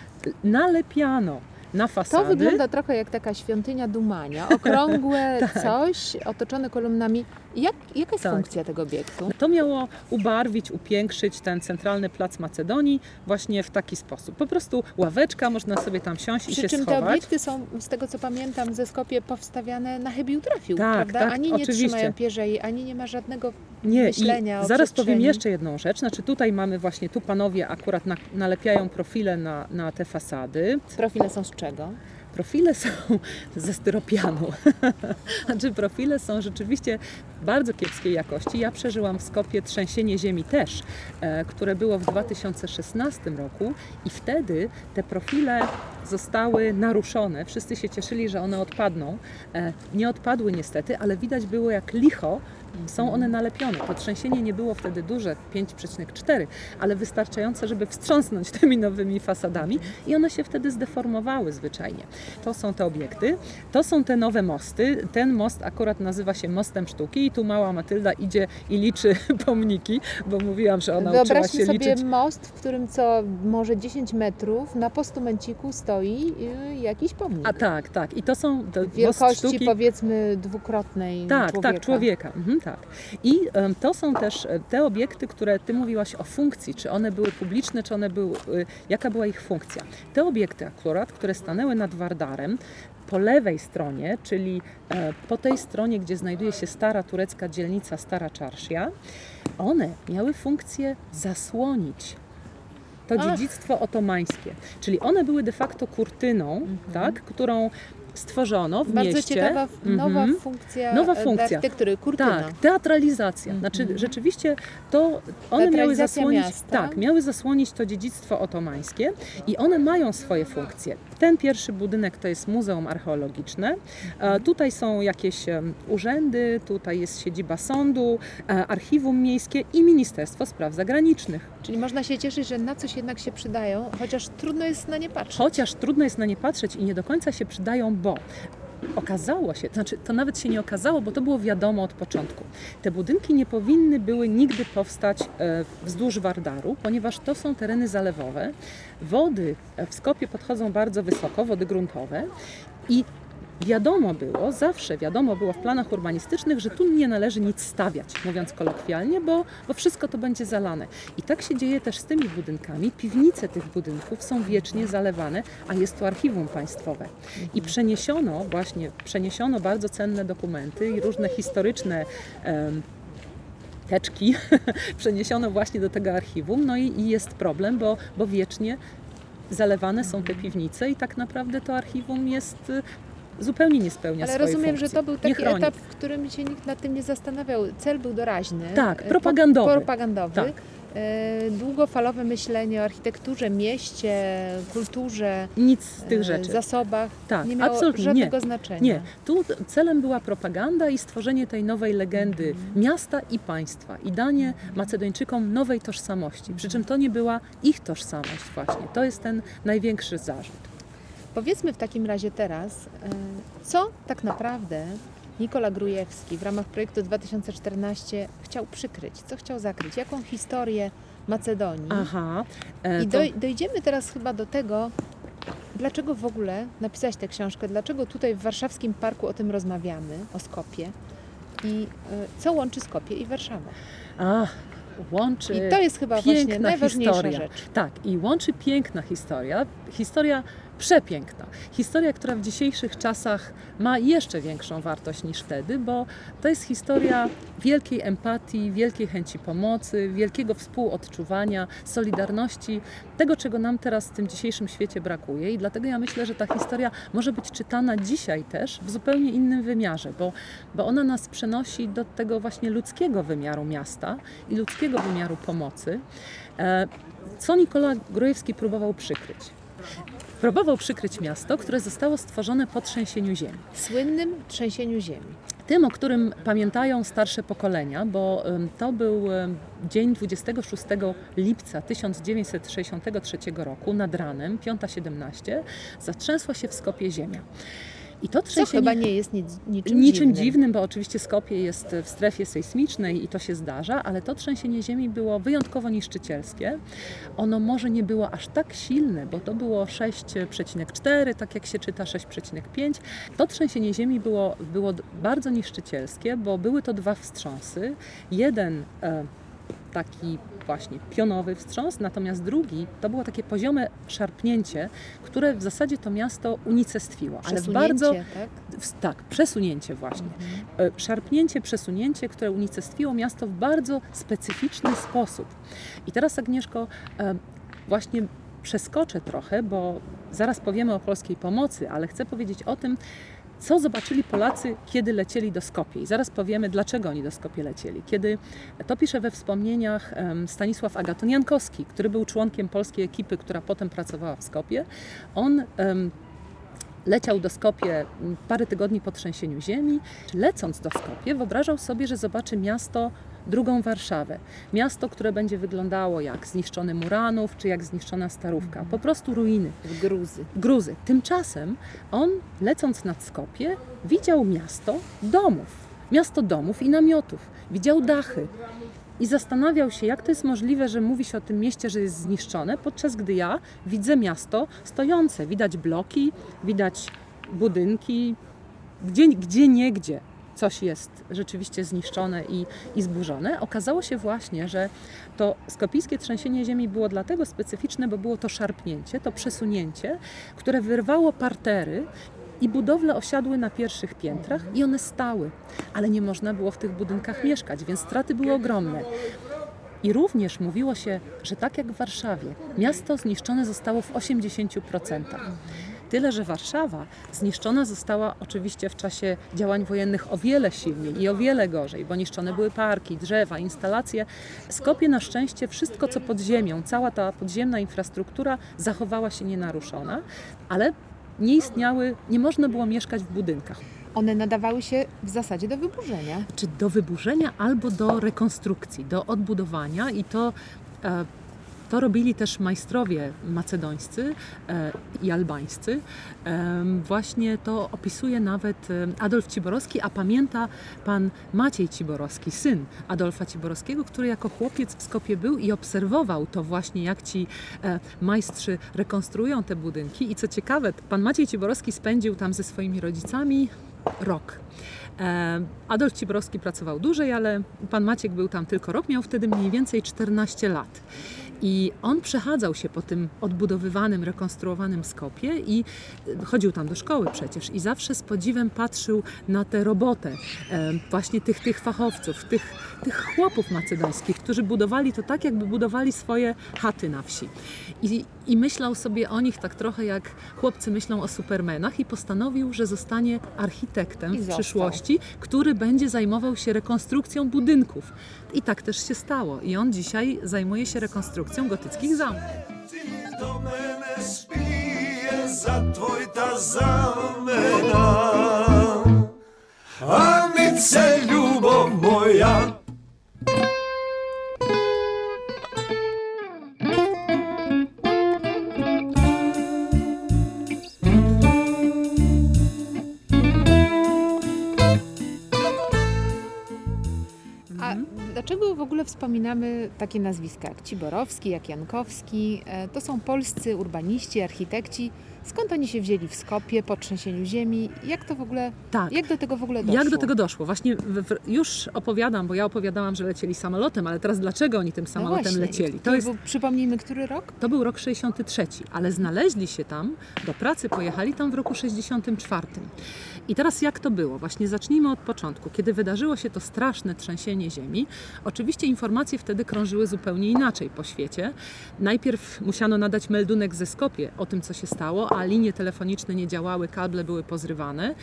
F: nalepiano na
C: To
F: fasady.
C: wygląda trochę jak taka świątynia Dumania, okrągłe
F: Tak.
C: coś otoczone kolumnami. Jak, jaka jest
F: Tak.
C: funkcja tego obiektu?
F: To miało ubarwić, upiększyć ten centralny plac Macedonii właśnie w taki sposób. Po prostu ławeczka, można sobie tam siąść i
C: Przy
F: się
C: czym te
F: schować.
C: obiekty są, z tego co pamiętam, ze Skopie powstawiane na chybił trafił,
F: Tak,
C: prawda?
F: tak,
C: ani nie
F: oczywiście.
C: trzymają pierzei, ani nie ma żadnego
F: Nie,
C: myślenia
F: i
C: o
F: zaraz powiem jeszcze jedną rzecz. Znaczy tutaj mamy właśnie, tu panowie akurat na, nalepiają profile na, na te fasady.
C: Profile są z czego?
F: Profile są ze styropianu. znaczy profile są rzeczywiście bardzo kiepskiej jakości. Ja przeżyłam w Skopie trzęsienie ziemi też, e, które było w 2016 roku i wtedy te profile zostały naruszone. Wszyscy się cieszyli, że one odpadną. E, nie odpadły niestety, ale widać było jak licho są one nalepione. To trzęsienie nie było wtedy duże, 5,4, ale wystarczające, żeby wstrząsnąć tymi nowymi fasadami i one się wtedy zdeformowały zwyczajnie. To są te obiekty, to są te nowe mosty. Ten most akurat nazywa się Mostem Sztuki i tu mała Matylda idzie i liczy pomniki, bo mówiłam, że ona uczyła
C: Wyobraźmy
F: się
C: sobie
F: liczyć.
C: most, w którym co może 10 metrów na postumenciku stoi y, jakiś pomnik.
F: A tak, tak. I to są most
C: Wielkości
F: sztuki.
C: powiedzmy dwukrotnej
F: Tak,
C: człowieka.
F: tak, człowieka. Mhm, tak. I to są też e, te obiekty, które ty mówiłaś o funkcji, czy one były publiczne, czy one były, y, jaka była ich funkcja. Te obiekty akurat, które stanęły nad Wardarem, po lewej stronie, czyli e, po tej stronie, gdzie znajduje się stara turecka dzielnica Stara Czarszia, one miały funkcję zasłonić to
C: Ach.
F: dziedzictwo otomańskie. Czyli one były de facto kurtyną, tak, którą stworzono w
C: Bardzo
F: mieście.
C: ciekawa nowa
F: Mhm.
C: funkcja
F: Nowa
C: e, dla
F: funkcja.
C: architektury, kurtyna.
F: Tak, teatralizacja. Znaczy
C: Mhm.
F: rzeczywiście to one miały zasłonić,
C: miasta.
F: tak, miały zasłonić to dziedzictwo otomańskie i one mają swoje funkcje. Ten pierwszy budynek to jest Muzeum Archeologiczne. E, tutaj są jakieś urzędy, tutaj jest siedziba sądu, e, archiwum miejskie i Ministerstwo Spraw Zagranicznych.
C: Czyli można się cieszyć, że na coś jednak się przydają, chociaż trudno jest na nie patrzeć.
F: Chociaż trudno jest na nie patrzeć i nie do końca się przydają, bo okazało się, to znaczy to nawet się nie okazało, bo to było wiadomo od początku. Te budynki nie powinny były nigdy powstać e, wzdłuż Wardaru, ponieważ to są tereny zalewowe. Wody w Skopie podchodzą bardzo wysoko, wody gruntowe i wiadomo było, zawsze wiadomo było w planach urbanistycznych, że tu nie należy nic stawiać, mówiąc kolokwialnie, bo, bo wszystko to będzie zalane. I tak się dzieje też z tymi budynkami. Piwnice tych budynków są wiecznie zalewane, a jest to archiwum państwowe. I przeniesiono właśnie, przeniesiono bardzo cenne dokumenty i różne historyczne em, teczki przeniesiono właśnie do tego archiwum. No i, i jest problem, bo, bo wiecznie zalewane są te piwnice i tak naprawdę to archiwum jest zupełnie nie spełnia
C: Ale
F: swojej
C: rozumiem,
F: funkcji.
C: że to był
F: Nie
C: taki etap, w którym się nikt nad tym nie zastanawiał. Cel był doraźny.
F: Tak,
C: e,
F: propagandowy.
C: propagandowy.
F: Tak.
C: E, Długofalowe myślenie o architekturze, mieście, kulturze,
F: Nic z tych
C: e,
F: rzeczy.
C: zasobach
F: Tak,
C: nie miało
F: absolutnie nie.
C: żadnego znaczenia.
F: Nie, tu celem była propaganda i stworzenie tej nowej legendy miasta i państwa i danie Macedończykom nowej tożsamości. Przy czym to nie była ich tożsamość właśnie. To jest ten największy zarzut.
C: Powiedzmy w takim razie teraz, e, co tak naprawdę Nikola Grujewski w ramach projektu 2014 chciał przykryć, co chciał zakryć, jaką historię Macedonii.
F: Aha. e,
C: I
F: to-
C: doj, dojdziemy teraz chyba do tego, dlaczego w ogóle napisać tę książkę, dlaczego tutaj w warszawskim parku o tym rozmawiamy, o Skopie i y, co łączy Skopie i Warszawę.
F: A, łączy.
C: I to jest chyba właśnie
F: piękna
C: najważniejsza
F: historia.
C: rzecz.
F: Tak, i łączy piękna historia, historia przepiękna. Historia, która w dzisiejszych czasach ma jeszcze większą wartość niż wtedy, bo to jest historia wielkiej empatii, wielkiej chęci pomocy, wielkiego współodczuwania, solidarności, tego, czego nam teraz w tym dzisiejszym świecie brakuje. I dlatego ja myślę, że ta historia może być czytana dzisiaj też w zupełnie innym wymiarze, bo, bo ona nas przenosi do tego właśnie ludzkiego wymiaru miasta i ludzkiego wymiaru pomocy. E, Co Nikola Grojewski próbował przykryć? Próbował przykryć miasto, które zostało stworzone po trzęsieniu ziemi.
C: Słynnym trzęsieniu ziemi.
F: Tym, o którym pamiętają starsze pokolenia, bo to był dzień 26 lipca 1963 roku nad ranem, 5.17, zatrzęsła się w Skopie ziemia. I to
C: Co
F: trzęsienie...
C: chyba nie jest nic, niczym,
F: Niczym
C: dziwnym.
F: dziwnym, bo oczywiście Skopie jest w strefie sejsmicznej i to się zdarza, ale to trzęsienie ziemi było wyjątkowo niszczycielskie. Ono może nie było aż tak silne, bo to było 6,4, tak jak się czyta 6,5. To trzęsienie ziemi było, było bardzo niszczycielskie, bo były to dwa wstrząsy. Jeden e, taki właśnie pionowy wstrząs, natomiast drugi to było takie poziome szarpnięcie, które w zasadzie to miasto unicestwiło, ale bardzo
C: tak?
F: w- Tak, przesunięcie właśnie. E, Szarpnięcie, przesunięcie, które unicestwiło miasto w bardzo specyficzny sposób. I teraz Agnieszko, e, właśnie przeskoczę trochę, bo zaraz powiemy o polskiej pomocy, ale chcę powiedzieć o tym, co zobaczyli Polacy, kiedy lecieli do Skopie. I zaraz powiemy, dlaczego oni do Skopie lecieli. Kiedy to pisze we wspomnieniach Stanisław Agaton-Jankowski, który był członkiem polskiej ekipy, która potem pracowała w Skopie, on leciał do Skopie parę tygodni po trzęsieniu ziemi. Lecąc do Skopie, wyobrażał sobie, że zobaczy miasto, drugą Warszawę. Miasto, które będzie wyglądało jak zniszczony Muranów, czy jak zniszczona Starówka. Po prostu ruiny.
C: Gruzy.
F: Gruzy. Tymczasem on, lecąc nad Skopie, widział miasto domów. Miasto domów i namiotów. Widział dachy. I zastanawiał się, jak to jest możliwe, że mówi się o tym mieście, że jest zniszczone, podczas gdy ja widzę miasto stojące. Widać bloki, widać budynki, gdzie, gdzie nie gdzie coś jest rzeczywiście zniszczone i, i zburzone. Okazało się właśnie, że to skopijskie trzęsienie ziemi było dlatego specyficzne, bo było to szarpnięcie, to przesunięcie, które wyrwało partery i budowle osiadły na pierwszych piętrach i one stały, ale nie można było w tych budynkach mieszkać, więc straty były ogromne. I również mówiło się, że tak jak w Warszawie, miasto zniszczone zostało w 80%. Tyle, że Warszawa zniszczona została oczywiście w czasie działań wojennych o wiele silniej i o wiele gorzej, bo niszczone były parki, drzewa, instalacje. Skopie na szczęście wszystko, co pod ziemią, cała ta podziemna infrastruktura zachowała się nienaruszona, ale nie istniały, nie można było mieszkać w budynkach.
C: One nadawały się w zasadzie do wyburzenia.
F: Czy do wyburzenia albo do rekonstrukcji, do odbudowania i to e, To robili też majstrowie macedońscy e, i albańscy. Właśnie to opisuje nawet em, Adolf Ciborowski, a pamięta pan Maciej Ciborowski, syn Adolfa Ciborowskiego, który jako chłopiec w Skopie był i obserwował to właśnie, jak ci e, majstrzy rekonstruują te budynki. I co ciekawe, pan Maciej Ciborowski spędził tam ze swoimi rodzicami rok. E, Adolf Ciborowski pracował dłużej, ale pan Maciek był tam tylko rok, miał wtedy mniej więcej 14 lat. I on przechadzał się po tym odbudowywanym, rekonstruowanym Skopie i e, chodził tam do szkoły przecież i zawsze z podziwem patrzył na tę robotę e, właśnie tych, tych fachowców, tych, tych chłopów macedońskich, którzy budowali to tak, jakby budowali swoje chaty na wsi. I, I myślał sobie o nich tak trochę jak chłopcy myślą o supermenach i postanowił, że zostanie architektem w przyszłości, który będzie zajmował się rekonstrukcją budynków. I tak też się stało. I on dzisiaj zajmuje się rekonstrukcją gotyckich zamków.
D: Mene
C: dlaczego w ogóle wspominamy takie nazwiska jak Ciborowski, jak Jankowski? E, To są polscy urbaniści, architekci. Skąd oni się wzięli w Skopie po trzęsieniu ziemi? Jak to w ogóle,
F: Tak.
C: jak do tego w ogóle doszło?
F: Jak do tego doszło? Właśnie już opowiadam, bo ja opowiadałam, że lecieli samolotem, ale teraz dlaczego oni tym
C: No
F: samolotem
C: właśnie.
F: lecieli?
C: To
F: To jest
C: był, przypomnijmy, który rok?
F: To był rok 63, ale znaleźli się tam, do pracy pojechali tam w roku 64. I teraz jak to było? Właśnie zacznijmy od początku. Kiedy wydarzyło się to straszne trzęsienie ziemi, oczywiście informacje wtedy krążyły zupełnie inaczej po świecie. Najpierw musiano nadać meldunek ze Skopie o tym, co się stało, a linie telefoniczne nie działały, kable były pozrywane.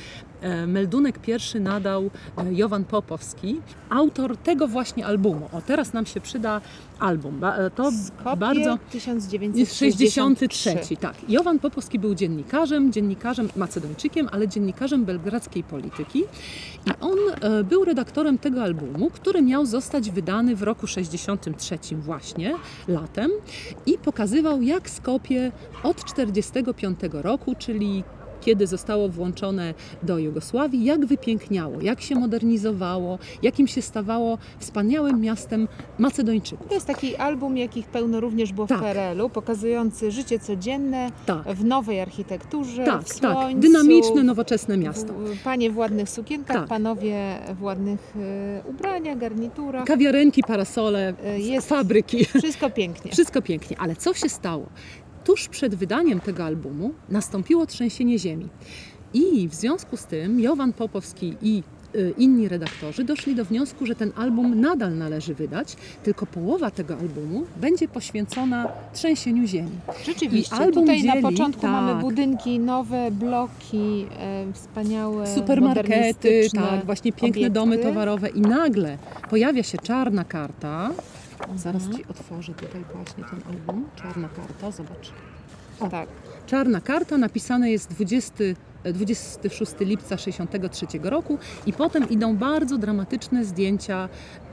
F: E, Meldunek pierwszy nadał e, Jowan Popowski, autor tego właśnie albumu. O, teraz nam się przyda album. E, To
C: Skopie
F: bardzo...
C: 1963.
F: 63, tak. Jowan Popowski był dziennikarzem, dziennikarzem macedończykiem, ale dziennikarzem belgradzkiej polityki i on e, był redaktorem tego albumu, który miał zostać wydany w roku 63 właśnie, latem i pokazywał jak Skopie od 45 roku, czyli kiedy zostało włączone do Jugosławii, jak wypiękniało, jak się modernizowało, jakim się stawało wspaniałym miastem Macedończyków.
C: To jest taki album, jakich pełno również było
F: Tak.
C: w PRL-u, pokazujący życie codzienne
F: Tak.
C: w nowej architekturze,
F: Tak,
C: w
F: tak.
C: słońcu,
F: Dynamiczne, nowoczesne miasto.
C: Panie w ładnych sukienkach,
F: Tak.
C: panowie w ładnych e, ubraniach, garniturach.
F: Kawiarenki, parasole,
C: E, Jest
F: fabryki.
C: wszystko pięknie.
F: Wszystko pięknie, ale co się stało? Tuż przed wydaniem tego albumu nastąpiło trzęsienie ziemi. I w związku z tym Jowan Popowski i y, inni redaktorzy doszli do wniosku, że ten album nadal należy wydać, tylko połowa tego albumu będzie poświęcona trzęsieniu ziemi.
C: Rzeczywiście,
F: I album
C: tutaj na
F: dzieli,
C: początku
F: tak.
C: mamy budynki, nowe bloki, e, wspaniałe,
F: Supermarkety, tak, właśnie piękne
C: obiekty.
F: domy towarowe i nagle pojawia się czarna karta. Zaraz
C: Mhm.
F: Ci otworzę tutaj właśnie ten album. Czarna karta, zobacz. O.
C: Tak.
F: Czarna karta, napisane jest 20, e, 26 lipca 63 roku i potem idą bardzo dramatyczne zdjęcia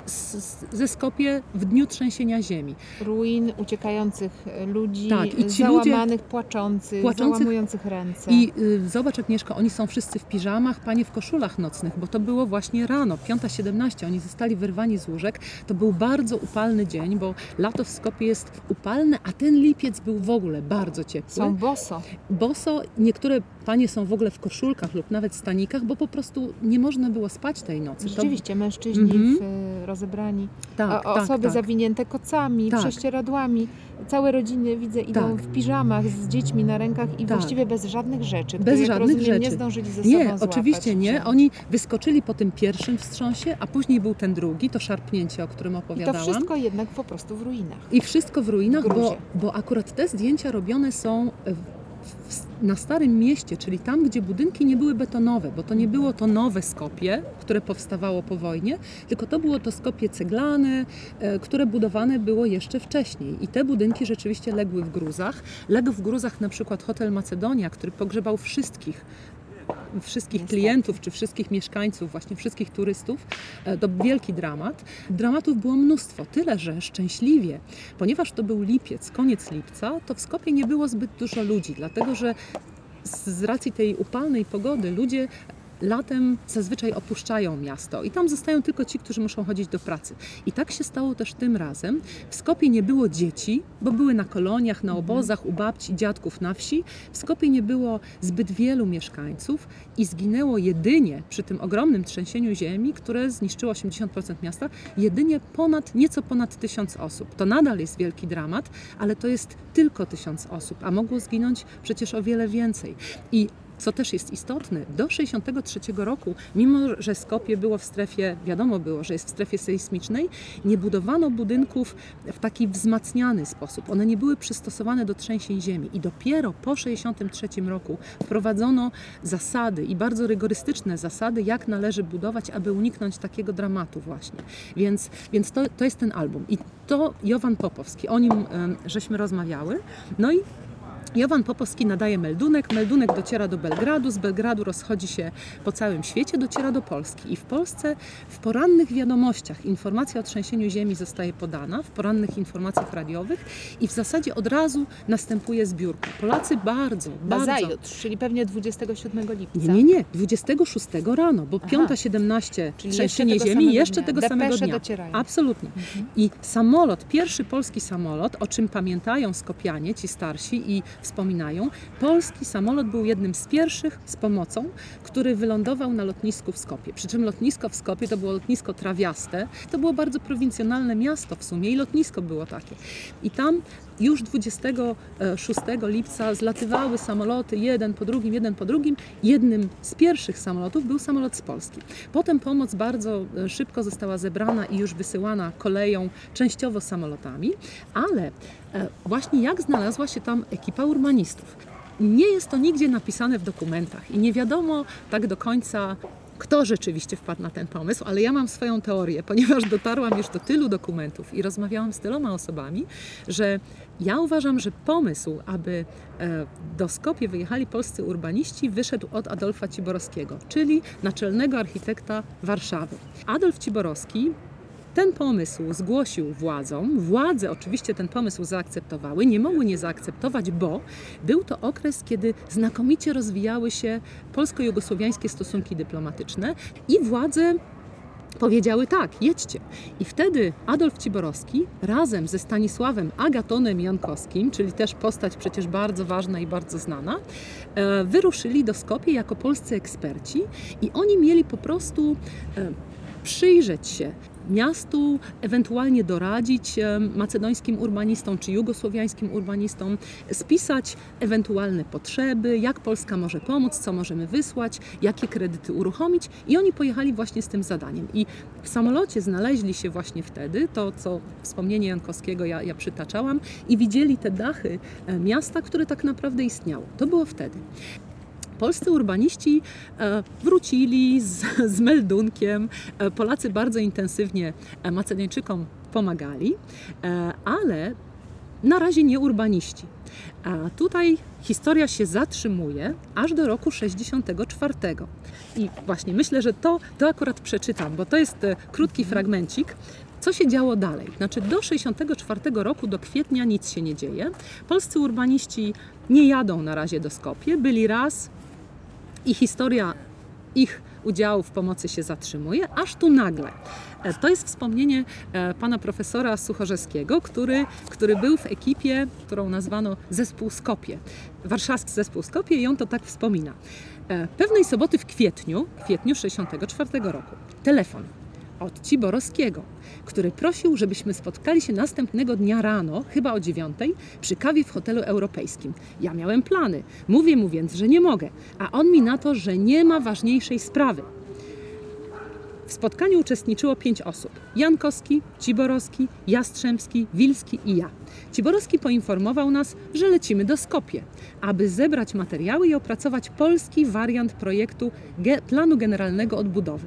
F: z, ze Skopie w dniu trzęsienia ziemi.
C: Ruin uciekających ludzi,
F: Tak, i ci ludzie-
C: załamanych, płaczących,
F: Płaczących-
C: załamujących ręce.
F: I y, zobacz Agnieszko, oni są wszyscy w piżamach, panie w koszulach nocnych, bo to było właśnie rano, 5.17, oni zostali wyrwani z łóżek. To był bardzo upalny dzień, bo lato w Skopie jest upalne, a ten lipiec był w ogóle bardzo ciepły.
C: Są boso.
F: boso. Niektóre panie są w ogóle w koszulkach lub nawet stanikach, bo po prostu nie można było spać tej nocy. To-
C: Rzeczywiście, mężczyźni
F: Mhm.
C: w, e, rozebrani,
F: tak,
C: a
F: tak,
C: osoby
F: tak.
C: zawinięte kocami,
F: Tak.
C: prześcieradłami. Całe rodziny, widzę, idą
F: Tak.
C: w piżamach z dziećmi na rękach i
F: Tak.
C: właściwie bez żadnych rzeczy,
F: Bez żadnych
C: rozumiem, nie
F: rzeczy.
C: zdążyli ze sobą
F: Nie,
C: złapać,
F: oczywiście nie. Oni wyskoczyli po tym pierwszym wstrząsie, a później był ten drugi, to szarpnięcie, o którym
C: I to
F: opowiadałam.
C: wszystko jednak po prostu w ruinach.
F: I wszystko w ruinach,
C: W
F: bo, bo akurat te zdjęcia robione są w, w, na Starym Mieście, czyli tam, gdzie budynki nie były betonowe, bo to nie było to nowe Skopie, które powstawało po wojnie, tylko to było to Skopie ceglane, e, które budowane było jeszcze wcześniej. I te budynki rzeczywiście legły w gruzach. Legł w gruzach na przykład hotel Macedonia, który pogrzebał wszystkich wszystkich
C: Niestety.
F: klientów, czy wszystkich mieszkańców, właśnie wszystkich turystów, e, to wielki dramat. Dramatów było mnóstwo, tyle że szczęśliwie, ponieważ to był lipiec, koniec lipca, to w Skopie nie było zbyt dużo ludzi, dlatego że z z racji tej upalnej pogody ludzie latem zazwyczaj opuszczają miasto i tam zostają tylko ci, którzy muszą chodzić do pracy. I tak się stało też tym razem. W Skopie nie było dzieci, bo były na koloniach, na obozach, u babci, dziadków na wsi. W Skopie nie było zbyt wielu mieszkańców i zginęło jedynie przy tym ogromnym trzęsieniu ziemi, które zniszczyło 80% miasta, jedynie ponad, nieco ponad tysiąc osób. To nadal jest wielki dramat, ale to jest tylko tysiąc osób, a mogło zginąć przecież o wiele więcej. I co też jest istotne, do 1963 roku, mimo że Skopie było w strefie, wiadomo było, że jest w strefie sejsmicznej, nie budowano budynków w taki wzmacniany sposób. One nie były przystosowane do trzęsień ziemi i dopiero po 1963 roku wprowadzono zasady i bardzo rygorystyczne zasady, jak należy budować, aby uniknąć takiego dramatu właśnie. Więc, więc to, to jest ten album. I to Jowan Popowski, o nim żeśmy rozmawiały. No i Jowan Popowski nadaje meldunek, meldunek dociera do Belgradu, z Belgradu rozchodzi się po całym świecie, dociera do Polski. I w Polsce w porannych wiadomościach informacja o trzęsieniu ziemi zostaje podana, w porannych informacjach radiowych i w zasadzie od razu następuje zbiórka. Polacy bardzo, bardzo...
C: Nazajutrz, czyli pewnie 27 lipca.
F: Nie, nie, nie, 26 rano, bo
C: Aha.
F: 5.17
C: Czyli
F: trzęsienie
C: jeszcze tego
F: ziemi
C: samego
F: jeszcze
C: dnia.
F: tego
C: Depesze
F: samego dnia.
C: docierają.
F: Absolutnie. I samolot, pierwszy polski samolot, o czym pamiętają Skopianie, ci starsi i wspominają, polski samolot był jednym z pierwszych z pomocą, który wylądował na lotnisku w Skopie. Przy czym lotnisko w Skopie to było lotnisko trawiaste, to było bardzo prowincjonalne miasto w sumie i lotnisko było takie. I tam już 26 lipca zlatywały samoloty jeden po drugim, jeden po drugim. Jednym z pierwszych samolotów był samolot z Polski. Potem pomoc bardzo e, szybko została zebrana i już wysyłana koleją, częściowo samolotami, ale właśnie jak znalazła się tam ekipa urbanistów. Nie jest to nigdzie napisane w dokumentach i nie wiadomo tak do końca, kto rzeczywiście wpadł na ten pomysł, ale ja mam swoją teorię, ponieważ dotarłam już do tylu dokumentów i rozmawiałam z tyloma osobami, że ja uważam, że pomysł, aby e, do Skopie wyjechali polscy urbaniści, wyszedł od Adolfa Ciborowskiego, czyli naczelnego architekta Warszawy. Adolf Ciborowski ten pomysł zgłosił władzom. Władze oczywiście ten pomysł zaakceptowały, nie mogły nie zaakceptować, bo był to okres, kiedy znakomicie rozwijały się polsko-jugosłowiańskie stosunki dyplomatyczne i władze powiedziały tak, jedźcie. I wtedy Adolf Ciborowski razem ze Stanisławem Agatonem Jankowskim, czyli też postać przecież bardzo ważna i bardzo znana, e, wyruszyli do Skopie jako polscy eksperci i oni mieli po prostu e, przyjrzeć się miastu, ewentualnie doradzić macedońskim urbanistom czy jugosłowiańskim urbanistom, spisać ewentualne potrzeby, jak Polska może pomóc, co możemy wysłać, jakie kredyty uruchomić i oni pojechali właśnie z tym zadaniem. I w samolocie znaleźli się właśnie wtedy, to co wspomnienie Jankowskiego ja, ja przytaczałam, i widzieli te dachy e, miasta, które tak naprawdę istniało. To było wtedy polscy urbaniści e, wrócili z, z meldunkiem. E, Polacy bardzo intensywnie Macedończykom pomagali, e, ale na razie nie urbaniści. A tutaj historia się zatrzymuje aż do roku 64. I właśnie myślę, że to, to akurat przeczytam, bo to jest krótki fragmencik. Co się działo dalej? Znaczy do 64 roku, do kwietnia nic się nie dzieje. Polscy urbaniści nie jadą na razie do Skopie. Byli raz, i historia ich udziału w pomocy się zatrzymuje, aż tu nagle. E, To jest wspomnienie e, pana profesora Suchorzeskiego, który, który był w ekipie, którą nazwano Zespół Skopie. Warszawski Zespół Skopie i on to tak wspomina. E, Pewnej soboty w kwietniu, kwietniu 64 roku, telefon od Ciborowskiego, który prosił, żebyśmy spotkali się następnego dnia rano, chyba o dziewiątej, przy kawie w hotelu europejskim. Ja miałem plany. Mówię mu więc, że nie mogę, a on mi na to, że nie ma ważniejszej sprawy. W spotkaniu uczestniczyło pięć osób. Jankowski, Ciborowski, Jastrzębski, Wilski i ja. Ciborowski poinformował nas, że lecimy do Skopie, aby zebrać materiały i opracować polski wariant projektu planu generalnego odbudowy.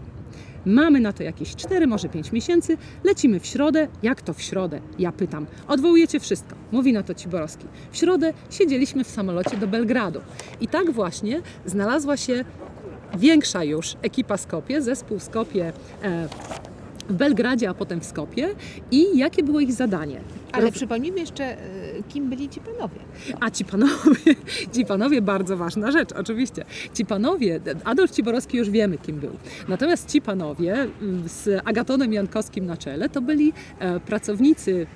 F: Mamy na to jakieś 4, może 5 miesięcy. Lecimy w środę. Jak to w środę? Ja pytam. Odwołujecie wszystko. Mówi na to Ciborowski. W środę siedzieliśmy w samolocie do Belgradu. I tak właśnie znalazła się większa już ekipa Skopie, zespół Skopie e, w Belgradzie, a potem w Skopie i jakie było ich zadanie.
C: Ale przypomnijmy jeszcze, y, kim byli ci panowie.
F: A ci panowie, ci panowie, bardzo ważna rzecz, oczywiście. Ci panowie, Adolf Ciborowski już wiemy, kim był. Natomiast ci panowie mm, z Agatonem Jankowskim na czele to byli e, pracownicy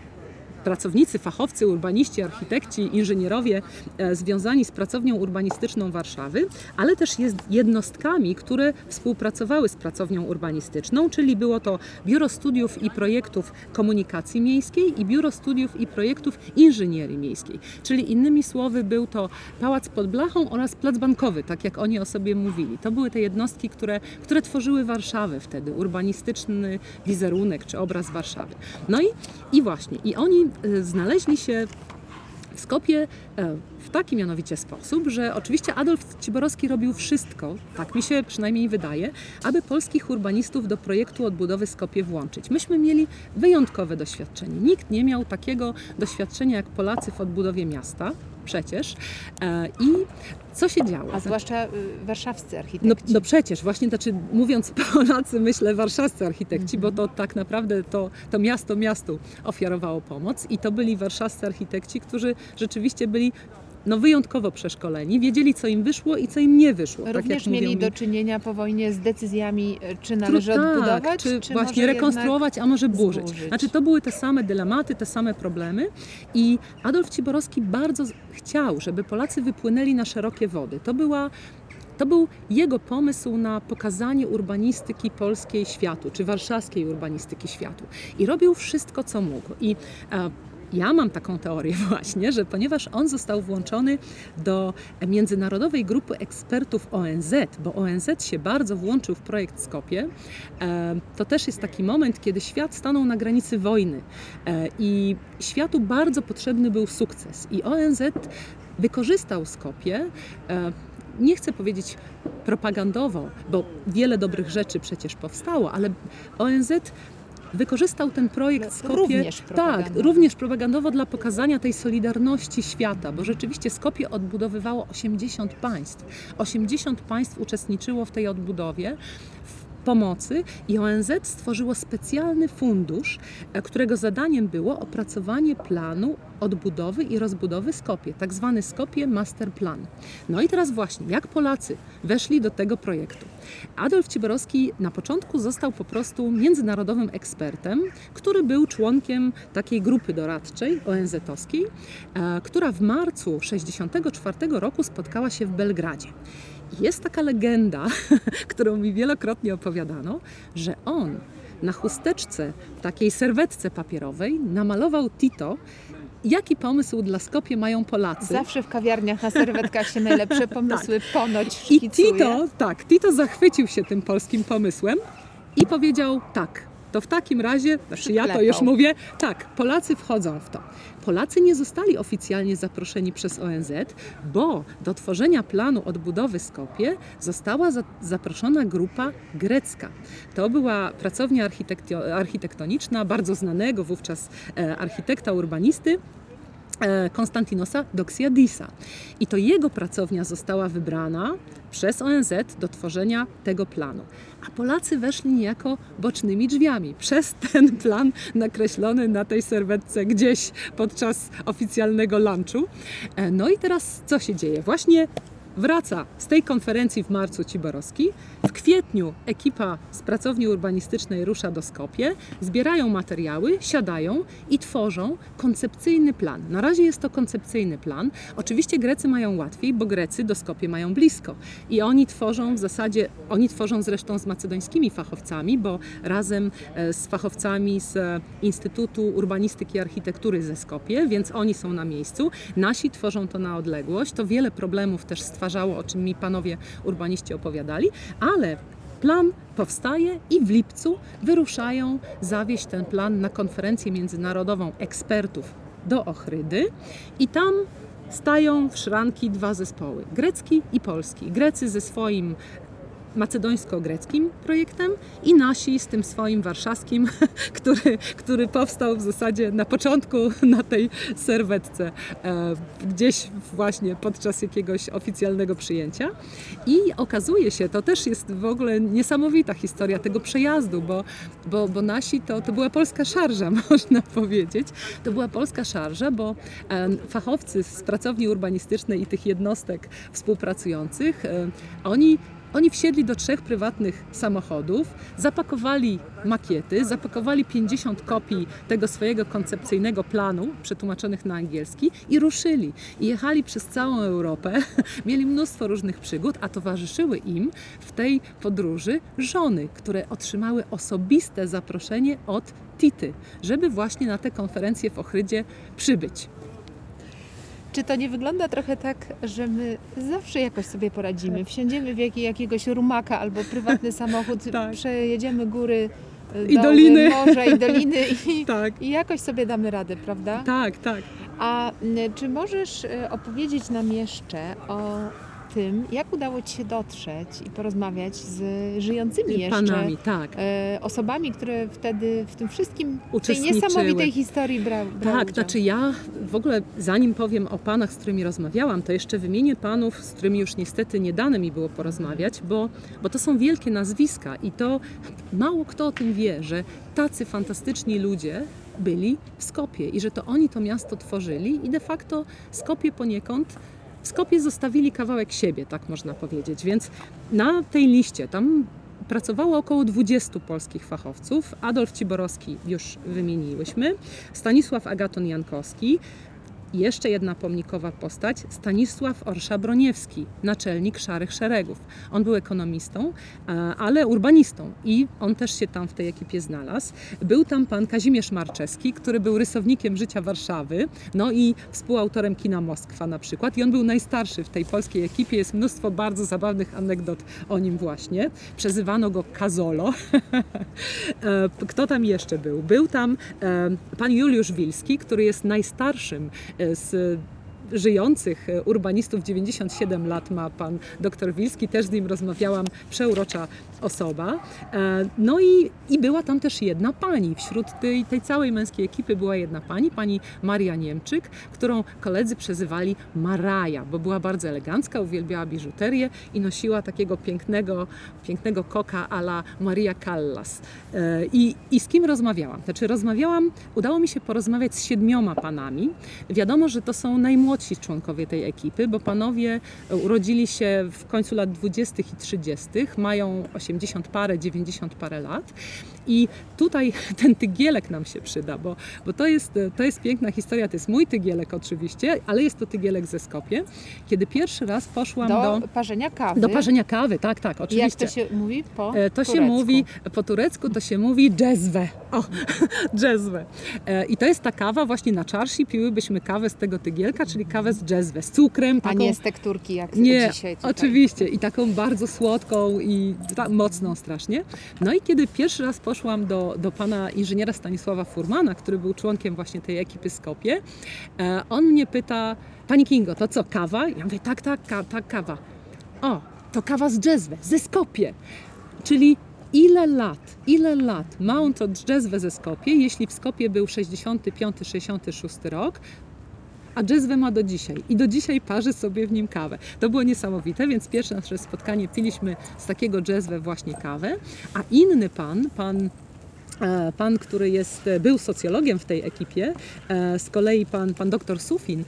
F: pracownicy, fachowcy, urbaniści, architekci, inżynierowie e, związani z pracownią urbanistyczną Warszawy, ale też jest jednostkami, które współpracowały z pracownią urbanistyczną, czyli było to Biuro Studiów i Projektów Komunikacji Miejskiej i Biuro Studiów i Projektów Inżynierii Miejskiej. Czyli innymi słowy był to Pałac pod Blachą oraz Plac Bankowy, tak jak oni o sobie mówili. To były te jednostki, które, które tworzyły Warszawę wtedy, urbanistyczny wizerunek czy obraz Warszawy. No i, i właśnie, i oni znaleźli się w Skopie e, w taki mianowicie sposób, że oczywiście Adolf Ciborowski robił wszystko, tak mi się przynajmniej wydaje, aby polskich urbanistów do projektu odbudowy Skopie włączyć. Myśmy mieli wyjątkowe doświadczenie. Nikt nie miał takiego doświadczenia jak Polacy w odbudowie miasta, przecież. E, I co się działo?
C: A zwłaszcza y, warszawscy
F: No,
C: architekci.
F: no przecież, właśnie znaczy mówiąc Polacy, myślę warszawscy architekci, bo to tak naprawdę to, to miasto miastu ofiarowało pomoc i to byli warszawscy architekci, którzy rzeczywiście byli no, wyjątkowo przeszkoleni, wiedzieli co im wyszło i co im nie wyszło. tak
C: Również
F: jak
C: mieli do czynienia po wojnie z decyzjami, y, czy należy
F: tak,
C: odbudować,
F: czy,
C: czy
F: właśnie rekonstruować, a może burzyć.
C: zburzyć.
F: Znaczy to były te same dylematy, te same problemy i Adolf Ciborowski bardzo chciał, żeby Polacy wypłynęli na szerokie wody. To była to był jego pomysł na pokazanie urbanistyki polskiej światu, czy warszawskiej urbanistyki światu. I robił wszystko, co mógł. I e, ja mam taką teorię właśnie, że ponieważ on został włączony do międzynarodowej grupy ekspertów ONZ, bo ONZ się bardzo włączył w projekt Skopie, e, to też jest taki moment, kiedy świat stanął na granicy wojny e, i światu bardzo potrzebny był sukces. I ONZ wykorzystał Skopie. e, Nie chcę powiedzieć propagandowo, bo wiele dobrych rzeczy przecież powstało, ale ONZ wykorzystał ten projekt Skopie
C: również
F: tak, również propagandowo dla pokazania tej solidarności świata, bo rzeczywiście Skopie odbudowywało 80 państw. 80 państw uczestniczyło w tej odbudowie. Pomocy i ONZ stworzyło specjalny fundusz, e, którego zadaniem było opracowanie planu odbudowy i rozbudowy Skopie, tak zwany Skopie Master Plan. No i teraz właśnie, jak Polacy weszli do tego projektu? Adolf Ciborowski na początku został po prostu międzynarodowym ekspertem, który był członkiem takiej grupy doradczej ONZ-owskiej, e, która w marcu 1964 roku spotkała się w Belgradzie. I Jest taka legenda, którą mi wielokrotnie opowiadano, że on na chusteczce, takiej serwetce papierowej, namalował Tito, jaki pomysł dla Skopie mają Polacy.
C: Zawsze w kawiarniach na serwetkach się najlepsze pomysły ponoć
F: I
C: szkicuje.
F: Tito, tak, Tito zachwycił się tym polskim pomysłem i powiedział tak. To w takim razie, znaczy ja to już mówię, tak, Polacy wchodzą w to. Polacy nie zostali oficjalnie zaproszeni przez ONZ, bo do tworzenia planu odbudowy Skopie została za, zaproszona grupa grecka. To była pracownia architektoniczna bardzo znanego wówczas e, architekta urbanisty, Konstantinosa Doxiadisa. I to jego pracownia została wybrana przez ONZ do tworzenia tego planu. A Polacy weszli niejako bocznymi drzwiami przez ten plan nakreślony na tej serwetce gdzieś podczas oficjalnego lunchu. E, No i teraz co się dzieje? Właśnie wraca z tej konferencji w marcu Ciborowski. W kwietniu ekipa z pracowni urbanistycznej rusza do Skopie, zbierają materiały, siadają i tworzą koncepcyjny plan. Na razie jest to koncepcyjny plan. Oczywiście Grecy mają łatwiej, bo Grecy do Skopie mają blisko i oni tworzą w zasadzie, oni tworzą zresztą z macedońskimi fachowcami, bo razem e, z fachowcami z Instytutu Urbanistyki i Architektury ze Skopie, więc oni są na miejscu. Nasi tworzą to na odległość. To wiele problemów też stwarzało, o czym mi panowie urbaniści opowiadali, ale plan powstaje i w lipcu wyruszają zawieść ten plan na konferencję międzynarodową ekspertów do Ochrydy i tam stają w szranki dwa zespoły, grecki i polski. Grecy ze swoim macedońsko-greckim projektem i nasi z tym swoim warszawskim, który, który powstał w zasadzie na początku na tej serwetce, e, gdzieś właśnie podczas jakiegoś oficjalnego przyjęcia. I okazuje się, to też jest w ogóle niesamowita historia tego przejazdu, bo, bo, bo nasi to, to była polska szarża, można powiedzieć. To była polska szarża, bo e, fachowcy z pracowni urbanistycznej i tych jednostek współpracujących, e, oni oni wsiedli do trzech prywatnych samochodów, zapakowali makiety, zapakowali 50 kopii tego swojego koncepcyjnego planu, przetłumaczonych na angielski, i ruszyli. I jechali przez całą Europę, mieli mnóstwo różnych przygód, a towarzyszyły im w tej podróży żony, które otrzymały osobiste zaproszenie od Tity, żeby właśnie na tę konferencję w Ochrydzie przybyć.
C: Czy to nie wygląda trochę tak, że my zawsze jakoś sobie poradzimy? Wsiądziemy w jakiej, jakiegoś rumaka albo prywatny samochód,
F: Tak.
C: przejedziemy góry, y,
F: I
C: doły,
F: doliny.
C: morza i doliny i,
F: Tak,
C: i jakoś sobie damy radę, prawda?
F: tak, tak.
C: A y, czy możesz y, opowiedzieć nam jeszcze o tym, jak udało Ci się dotrzeć i porozmawiać z żyjącymi jeszcze
F: Panami, tak.
C: e, osobami, które wtedy w tym wszystkim, tej niesamowitej historii bra, brały
F: Tak,
C: udział?
F: znaczy ja w ogóle zanim powiem o panach, z którymi rozmawiałam, to jeszcze wymienię panów, z którymi już niestety nie dane mi było porozmawiać, bo, bo to są wielkie nazwiska i to mało kto o tym wie, że tacy fantastyczni ludzie byli w Skopie i że to oni to miasto tworzyli i de facto Skopie poniekąd w Skopie zostawili kawałek siebie, tak można powiedzieć. Więc na tej liście tam pracowało około 20 polskich fachowców. Adolf Ciborowski już wymieniłyśmy, Stanisław Agaton-Jankowski, jeszcze jedna pomnikowa postać, Stanisław Orsza-Broniewski, naczelnik Szarych Szeregów. On był ekonomistą, ale urbanistą i on też się tam w tej ekipie znalazł. Był tam pan Kazimierz Marczewski, który był rysownikiem życia Warszawy, no i współautorem kina Moskwa na przykład. I on był najstarszy w tej polskiej ekipie. Jest mnóstwo bardzo zabawnych anegdot o nim właśnie. Przezywano go Kazolo. E, Kto tam jeszcze był? Był tam e, pan Juliusz Wilski, który jest najstarszym z żyjących e, urbanistów. 97 lat ma pan doktor Wilski, też z nim rozmawiałam, przeurocza osoba. E, No i, i była tam też jedna pani. Wśród tej, tej całej męskiej ekipy była jedna pani, pani Maria Niemczyk, którą koledzy przezywali Maraja, bo była bardzo elegancka, uwielbiała biżuterię i nosiła takiego pięknego, pięknego koka a la Maria Callas. E, I, I z kim rozmawiałam? Znaczy rozmawiałam, udało mi się porozmawiać z siedmioma panami. Wiadomo, że to są najmłodsi członkowie tej ekipy, bo panowie urodzili się w końcu lat 20. i 30., mają 80 parę, 90 parę lat. I tutaj ten tygielek nam się przyda, bo, bo to, jest, to jest piękna historia. To jest mój tygielek oczywiście, ale jest to tygielek ze Skopie. Kiedy pierwszy raz poszłam
C: do,
F: do,
C: parzenia kawy.
F: do parzenia kawy, tak, tak,
C: Jak
F: oczywiście.
C: to się mówi po
F: E, To się
C: turecku?
F: mówi, po turecku to się mówi dżezwe. O, dżezwe. E, I to jest ta kawa właśnie na czarsi piłybyśmy kawę z tego tygielka, czyli kawę z dżezwę, z cukrem.
C: A
F: Taką,
C: nie z tekturki jak
F: nie,
C: dzisiaj tutaj.
F: oczywiście. I taką bardzo słodką i mocną strasznie. No i kiedy pierwszy raz poszłam do, do pana inżyniera Stanisława Furmana, który był członkiem właśnie tej ekipy Skopie, e, on mnie pyta, pani Kingo, to co, kawa? Ja mówię, tak, tak, ka, tak, kawa. O, to kawa z dżezwę, ze Skopie. Czyli ile lat, ile lat ma on to dżezwę ze Skopie, jeśli w Skopie był 65-66 rok, a dżezwę ma do dzisiaj i do dzisiaj parzy sobie w nim kawę. To było niesamowite, więc pierwsze nasze spotkanie piliśmy z takiego dżezwę właśnie kawę, a inny pan, pan e, Pan, który jest, e, był socjologiem w tej ekipie, e, z kolei pan, pan doktor Sufin,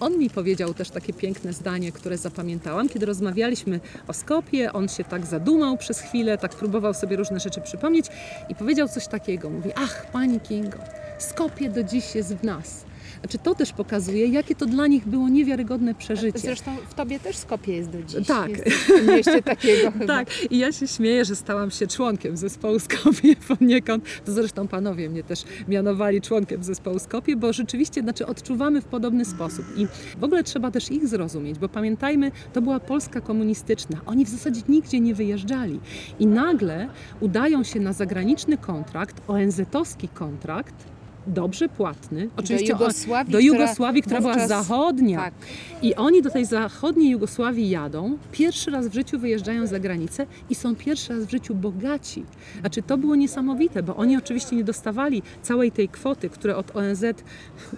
F: on mi powiedział też takie piękne zdanie, które zapamiętałam, kiedy rozmawialiśmy o Skopie, on się tak zadumał przez chwilę, tak próbował sobie różne rzeczy przypomnieć i powiedział coś takiego, mówi, ach pani Kingo, Skopie do dziś jest w nas. Znaczy to też pokazuje, jakie to dla nich było niewiarygodne przeżycie.
C: Zresztą w tobie też Skopie jest do dziś.
F: Tak.
C: Jest takiego chyba.
F: Tak, i ja się śmieję, że stałam się członkiem zespołu Skopie poniekąd. To zresztą panowie mnie też mianowali członkiem zespołu Skopie, bo rzeczywiście znaczy, odczuwamy w podobny sposób. I w ogóle trzeba też ich zrozumieć, bo pamiętajmy, to była Polska komunistyczna. Oni w zasadzie nigdzie nie wyjeżdżali. I nagle udają się na zagraniczny kontrakt, ONZ-owski kontrakt, dobrze płatny. Oczywiście
C: do Jugosławii,
F: do Jugosławii, która, była
C: wówczas-
F: zachodnia.
C: Tak.
F: I oni do tej zachodniej Jugosławii jadą, pierwszy raz w życiu wyjeżdżają za granicę i są pierwszy raz w życiu bogaci. Znaczy to było niesamowite, bo oni oczywiście nie dostawali całej tej kwoty, które od ONZ,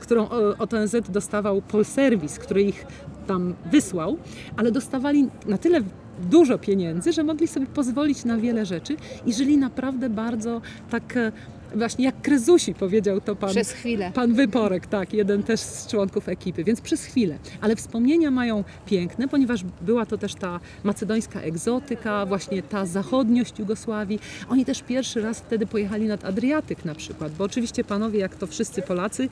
F: którą e, od ONZ dostawał Polserwis, który ich tam wysłał, ale dostawali na tyle dużo pieniędzy, że mogli sobie pozwolić na wiele rzeczy i żyli naprawdę bardzo tak e, właśnie jak Krezusi powiedział to pan.
C: Przez chwilę.
F: Pan Wyporek, tak, jeden też z członków ekipy, więc przez chwilę. Ale wspomnienia mają piękne, ponieważ była to też ta macedońska egzotyka, właśnie ta zachodniość Jugosławii. Oni też pierwszy raz wtedy pojechali nad Adriatyk na przykład, bo oczywiście panowie, jak to wszyscy Polacy,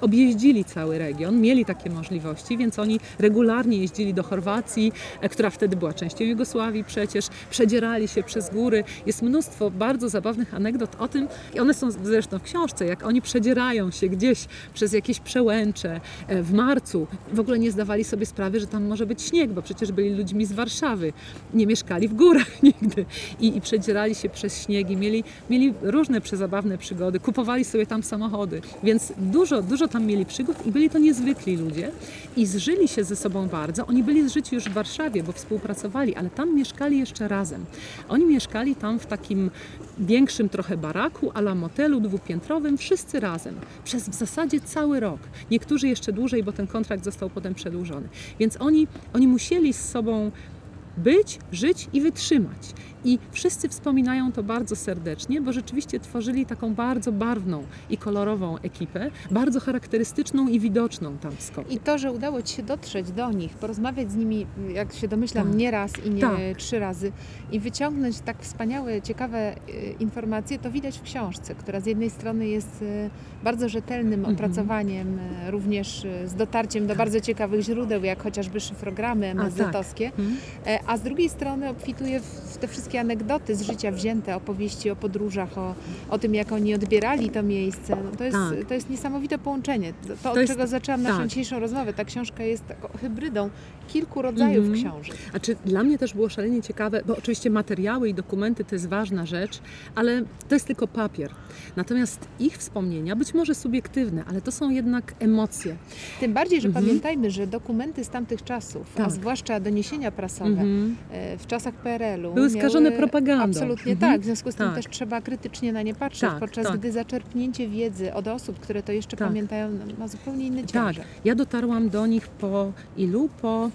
F: objeździli cały region, mieli takie możliwości, więc oni regularnie jeździli do Chorwacji, e, która wtedy była częścią Jugosławii przecież, przedzierali się przez góry. Jest mnóstwo bardzo zabawnych anegdot o tym, i one są zresztą w książce, jak oni przedzierają się gdzieś przez jakieś przełęcze e, w marcu. W ogóle nie zdawali sobie sprawy, że tam może być śnieg, bo przecież byli ludźmi z Warszawy, nie mieszkali w górach nigdy i, i przedzierali się przez śniegi, mieli, mieli różne przezabawne przygody, kupowali sobie tam samochody, więc dużo, dużo tam mieli przygód i byli to niezwykli ludzie i zżyli się ze sobą bardzo. Oni byli zżyci już w Warszawie, bo współpracowali, ale tam mieszkali jeszcze razem. Oni mieszkali tam w takim większym trochę baraku, ala motelu dwupiętrowym, wszyscy razem, przez w zasadzie cały rok. Niektórzy jeszcze dłużej, bo ten kontrakt został potem przedłużony. Więc oni, oni musieli z sobą być, żyć i wytrzymać. I wszyscy wspominają to bardzo serdecznie, bo rzeczywiście tworzyli taką bardzo barwną i kolorową ekipę, bardzo charakterystyczną i widoczną tam w Skopie.
C: I to, że udało Ci się dotrzeć do nich, porozmawiać z nimi, jak się domyślam,
F: Tak.
C: nie raz i nie
F: Tak.
C: trzy razy i wyciągnąć tak wspaniałe, ciekawe y, informacje, to widać w książce, która z jednej strony jest y, bardzo rzetelnym
F: Mhm.
C: opracowaniem, y, również z dotarciem do bardzo ciekawych źródeł, jak chociażby szyfrogramy
F: tak.
C: MSZ-owskie,
F: Mhm.
C: E, a z drugiej strony obfituje w te wszystkie anegdoty z życia wzięte, opowieści o podróżach, o, o tym, jak oni odbierali to miejsce. No to, jest,
F: Tak.
C: to jest niesamowite połączenie. To, to od
F: jest-
C: czego zaczęłam naszą
F: tak.
C: dzisiejszą rozmowę. Ta książka jest taką hybrydą kilku rodzajów
F: Mhm.
C: książek.
F: A czy dla mnie też było szalenie ciekawe, bo oczywiście materiały i dokumenty to jest ważna rzecz, ale to jest tylko papier. Natomiast ich wspomnienia, być może subiektywne, ale to są jednak emocje.
C: Tym bardziej, że
F: Mhm.
C: pamiętajmy, że dokumenty z tamtych czasów, a
F: Tak.
C: zwłaszcza doniesienia prasowe
F: Mhm.
C: e, w czasach PRL-u
F: Były skażone
C: miały-
F: propagandą.
C: Absolutnie
F: Mhm.
C: tak. W związku z tym
F: Tak.
C: też trzeba krytycznie na nie patrzeć,
F: Tak,
C: podczas
F: tak.
C: gdy zaczerpnięcie wiedzy od osób, które to jeszcze
F: Tak.
C: pamiętają, ma zupełnie inny
F: Tak,
C: ciężar.
F: ja dotarłam do nich po ilu? Po,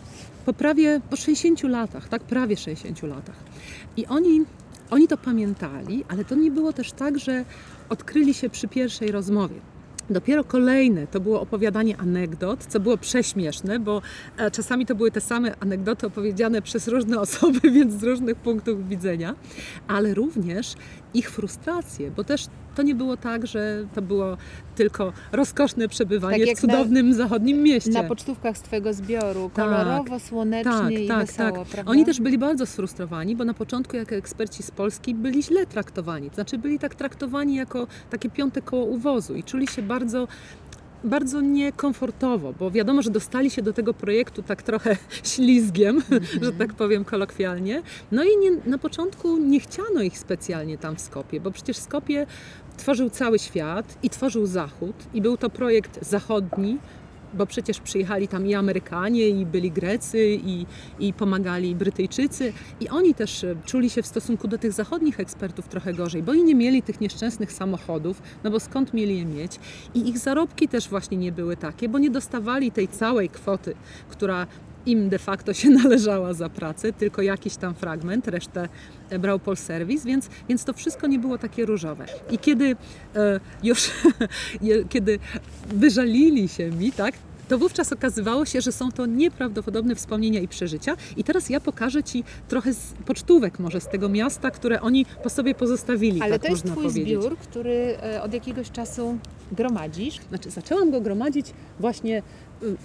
F: po prawie po 60 latach, tak? Prawie 60 latach. I oni, oni to pamiętali, ale to nie było też tak, że odkryli się przy pierwszej rozmowie. Dopiero kolejne to było opowiadanie anegdot, co było prześmieszne, bo e, czasami to były te same anegdoty opowiedziane przez różne osoby, więc z różnych punktów widzenia, ale również ich frustracje, bo też to nie było tak, że to było tylko rozkoszne przebywanie
C: Tak
F: w
C: jak na-
F: cudownym zachodnim mieście.
C: Na pocztówkach z Twojego zbioru,
F: Tak.
C: kolorowo, słonecznie
F: tak,
C: i
F: tak,
C: wesoło,
F: tak.
C: prawda?
F: Oni też byli bardzo sfrustrowani, bo na początku jako eksperci z Polski byli źle traktowani. To znaczy byli tak traktowani jako takie piąte koło uwozu i czuli się bardzo bardzo niekomfortowo, bo wiadomo, że dostali się do tego projektu tak trochę ślizgiem, że tak powiem kolokwialnie. No i nie, na początku nie chciano ich specjalnie tam w Skopie, bo przecież Skopie tworzył cały świat i tworzył Zachód i był to projekt zachodni, bo przecież przyjechali tam i Amerykanie, i byli Grecy, i, i pomagali Brytyjczycy. I oni też e, czuli się w stosunku do tych zachodnich ekspertów trochę gorzej, bo i nie mieli tych nieszczęsnych samochodów, no bo skąd mieli je mieć? I ich zarobki też właśnie nie były takie, bo nie dostawali tej całej kwoty, która im de facto się należała za pracę, tylko jakiś tam fragment, resztę e, brał Polserwis, więc, więc to wszystko nie było takie różowe. I kiedy e, już, kiedy wyżalili się mi, tak, to wówczas okazywało się, że są to nieprawdopodobne wspomnienia i przeżycia. I teraz ja pokażę Ci trochę z pocztówek może z tego miasta, które oni po sobie pozostawili,
C: Ale
F: tak
C: to jest Twój
F: powiedzieć.
C: zbiór, który e, od jakiegoś czasu gromadzisz.
F: Znaczy, zaczęłam go gromadzić właśnie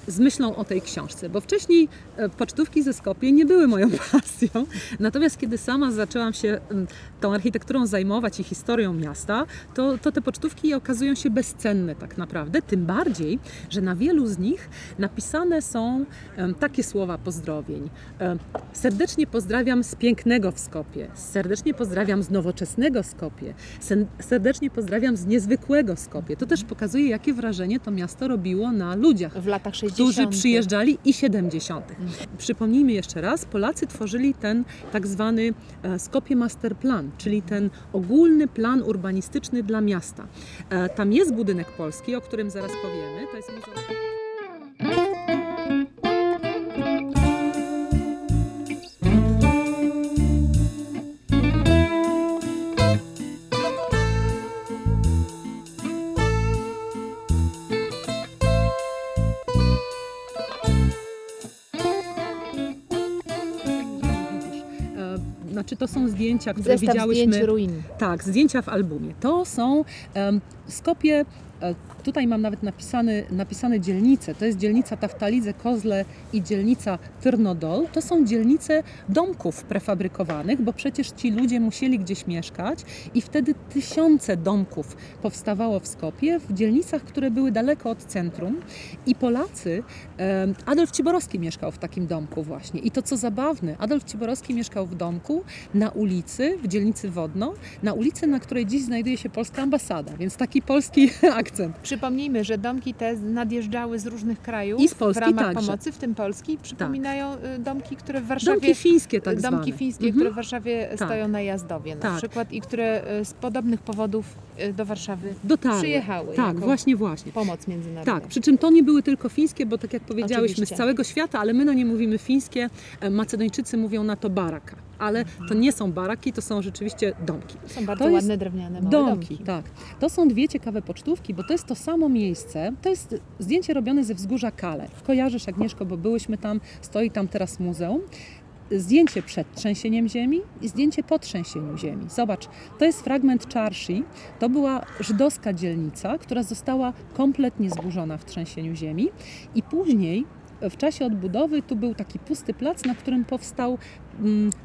F: z myślą o tej książce, bo wcześniej e, pocztówki ze Skopie nie były moją pasją. Natomiast kiedy sama zaczęłam się ym, tą architekturą zajmować i historią miasta, to, to te pocztówki okazują się bezcenne tak naprawdę. Tym bardziej, że na wielu z nich napisane są takie słowa pozdrowień. Em, Serdecznie pozdrawiam z pięknego w Skopie. Serdecznie pozdrawiam z nowoczesnego Skopie. Serdecznie pozdrawiam z niezwykłego Skopie. To też pokazuje, jakie wrażenie to miasto robiło na ludziach.
C: Latach 60.
F: Którzy przyjeżdżali i 70.
C: Mhm.
F: Przypomnijmy jeszcze raz, Polacy tworzyli ten tak zwany e, Skopje Master Plan, czyli ten ogólny plan urbanistyczny dla miasta. E, Tam jest budynek polski, o którym zaraz powiemy. To jest muzeum. To są zdjęcia, które
C: Zestaw
F: widziałyśmy.
C: zdjęć ruin.
F: Tak, zdjęcia w albumie. To są um, Skopie. Tutaj mam nawet napisane, napisane dzielnice. To jest dzielnica Taftalidze, Kozle i dzielnica Tyrnodol. To są dzielnice domków prefabrykowanych, bo przecież ci ludzie musieli gdzieś mieszkać i wtedy tysiące domków powstawało w Skopie, w dzielnicach, które były daleko od centrum. I Polacy, Adolf Ciborowski mieszkał w takim domku właśnie. I to co zabawne, Adolf Ciborowski mieszkał w domku na ulicy, w dzielnicy Wodno, na ulicy, na której dziś znajduje się polska ambasada, więc taki polski akcent.
C: Przypomnijmy, że domki te nadjeżdżały z różnych krajów
F: I z Polski
C: w ramach
F: także.
C: pomocy, w tym Polski. Przypominają y, domki, które w Warszawie...
F: Domki fińskie tak
C: domki
F: zwane.
C: fińskie,
F: Mhm.
C: które w Warszawie
F: Tak.
C: stoją na Jazdowie na
F: Tak.
C: przykład i które y, z podobnych powodów y, do Warszawy
F: Dotarły.
C: przyjechały
F: Tak, właśnie, właśnie.
C: pomoc międzynarodową.
F: Tak, przy czym to nie były tylko fińskie, bo tak jak powiedziałyśmy,
C: Oczywiście.
F: z całego świata, ale my no nie mówimy fińskie, e, Macedończycy mówią na to baraka. Ale to nie są baraki, to są rzeczywiście domki.
C: Są bardzo
F: To
C: ładne drewniane małe
F: Domki,
C: domki.
F: tak. To są dwie ciekawe pocztówki, bo to jest to samo miejsce. To jest zdjęcie robione ze wzgórza Kale. Kojarzysz Agnieszko, bo byłyśmy tam, stoi tam teraz muzeum. Zdjęcie przed trzęsieniem ziemi i zdjęcie po trzęsieniu ziemi. Zobacz, to jest fragment Czarsi. To była żydowska dzielnica, która została kompletnie zburzona w trzęsieniu ziemi i później w czasie odbudowy tu był taki pusty plac, na którym powstał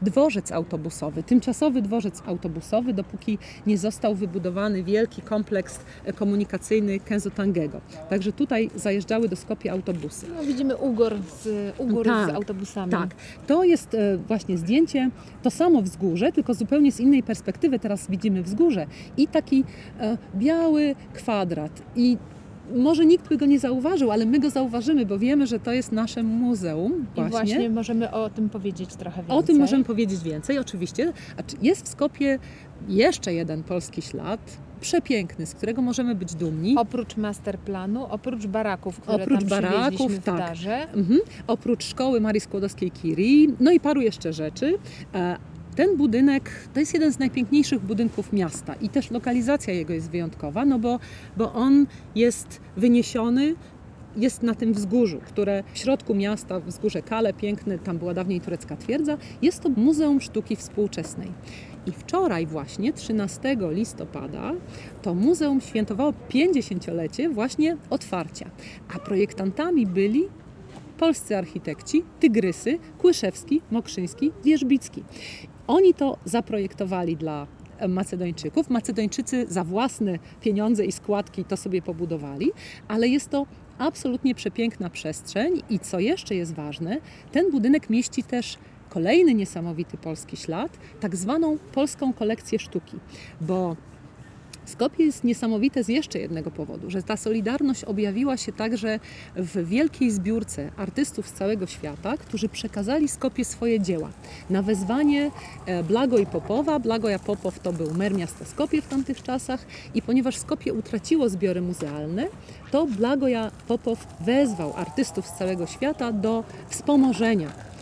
F: dworzec autobusowy, tymczasowy dworzec autobusowy, dopóki nie został wybudowany wielki kompleks e, komunikacyjny Kenzotangego. Także tutaj zajeżdżały do Skopie autobusy.
C: No, widzimy Ugor z, Ugór
F: Tak,
C: z autobusami.
F: Tak, to jest e, właśnie zdjęcie, to samo wzgórze, tylko zupełnie z innej perspektywy. Teraz widzimy wzgórze i taki e, biały kwadrat. I może nikt by go nie zauważył, ale my go zauważymy, bo wiemy, że to jest nasze muzeum.
C: I właśnie możemy o tym powiedzieć trochę więcej.
F: O tym możemy powiedzieć więcej, oczywiście. A czy jest w Skopie jeszcze jeden polski ślad, przepiękny, z którego możemy być dumni.
C: Oprócz masterplanu, oprócz baraków, które
F: Oprócz
C: tam
F: baraków,
C: w
F: tak.
C: darze.
F: Mhm. Oprócz szkoły Marii Skłodowskiej-Curie, no i paru jeszcze rzeczy. Ten budynek to jest jeden z najpiękniejszych budynków miasta i też lokalizacja jego jest wyjątkowa, no bo, bo on jest wyniesiony jest na tym wzgórzu, które w środku miasta, wzgórze Kale, piękne, tam była dawniej turecka twierdza, jest to Muzeum Sztuki Współczesnej. I wczoraj właśnie, 13 listopada, to muzeum świętowało 50-lecie właśnie otwarcia, a projektantami byli polscy architekci, Tygrysy, Kłyszewski, Mokrzyński, Wierzbicki. Oni to zaprojektowali dla Macedończyków. Macedończycy za własne pieniądze i składki to sobie pobudowali, ale jest to absolutnie przepiękna przestrzeń i co jeszcze jest ważne, ten budynek mieści też kolejny niesamowity polski ślad, tak zwaną polską kolekcję sztuki, bo Skopie jest niesamowite z jeszcze jednego powodu, że ta solidarność objawiła się także w wielkiej zbiórce artystów z całego świata, którzy przekazali Skopie swoje dzieła. Na wezwanie e, Blagoj Popowa, Blagoja Popow to był mer miasta Skopie w tamtych czasach i ponieważ Skopie utraciło zbiory muzealne, to Blagoja Popow wezwał artystów z całego świata do wspomożenia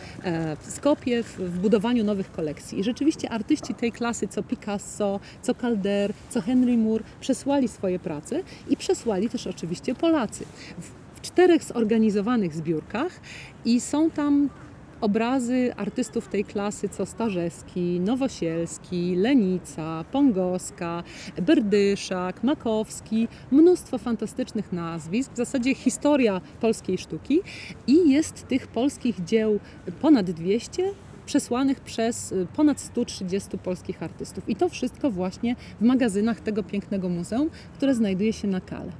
F: w Skopie w, w budowaniu nowych kolekcji. I rzeczywiście artyści tej klasy, co Picasso, co Calder, co Henry Moore, przesłali swoje prace i przesłali też oczywiście Polacy. W, czterech zorganizowanych zbiórkach i są tam obrazy artystów tej klasy, co Starzewski, Nowosielski, Lenica, Pongowska, Berdyszak, Makowski, mnóstwo fantastycznych nazwisk, w zasadzie historia polskiej sztuki i jest tych polskich dzieł ponad 200 przesłanych przez y, ponad 130 polskich artystów. I to wszystko właśnie w magazynach tego pięknego muzeum, które znajduje się na Kale.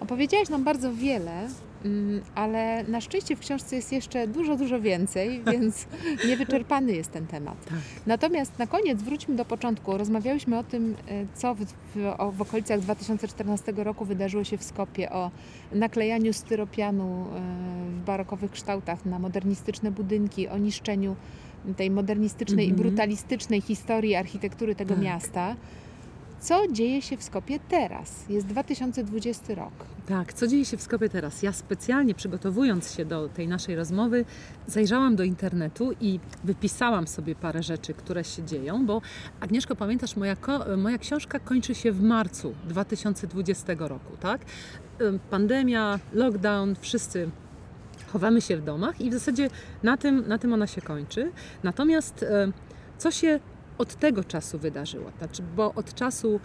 C: Opowiedziałaś nam bardzo wiele Ale na szczęście w książce jest jeszcze dużo, dużo więcej, więc niewyczerpany jest ten temat.
F: Tak.
C: Natomiast na koniec wróćmy do początku. Rozmawiałyśmy o tym, e, co w, w, w okolicach 2014 roku wydarzyło się w Skopie, o naklejaniu styropianu e, w barokowych kształtach na modernistyczne budynki, o niszczeniu tej modernistycznej i
F: Mhm.
C: brutalistycznej historii architektury tego
F: Tak.
C: miasta. Co dzieje się w Skopie teraz? Jest 2020 rok.
F: Tak, co dzieje się w Skopie teraz? Ja specjalnie przygotowując się do tej naszej rozmowy, zajrzałam do internetu i wypisałam sobie parę rzeczy, które się dzieją, bo Agnieszko, pamiętasz, moja, moja książka kończy się w marcu 2020 roku, tak? Pandemia, lockdown, wszyscy chowamy się w domach i w zasadzie na tym, na tym ona się kończy. Natomiast co się od tego czasu wydarzyło? Znaczy, bo od czasu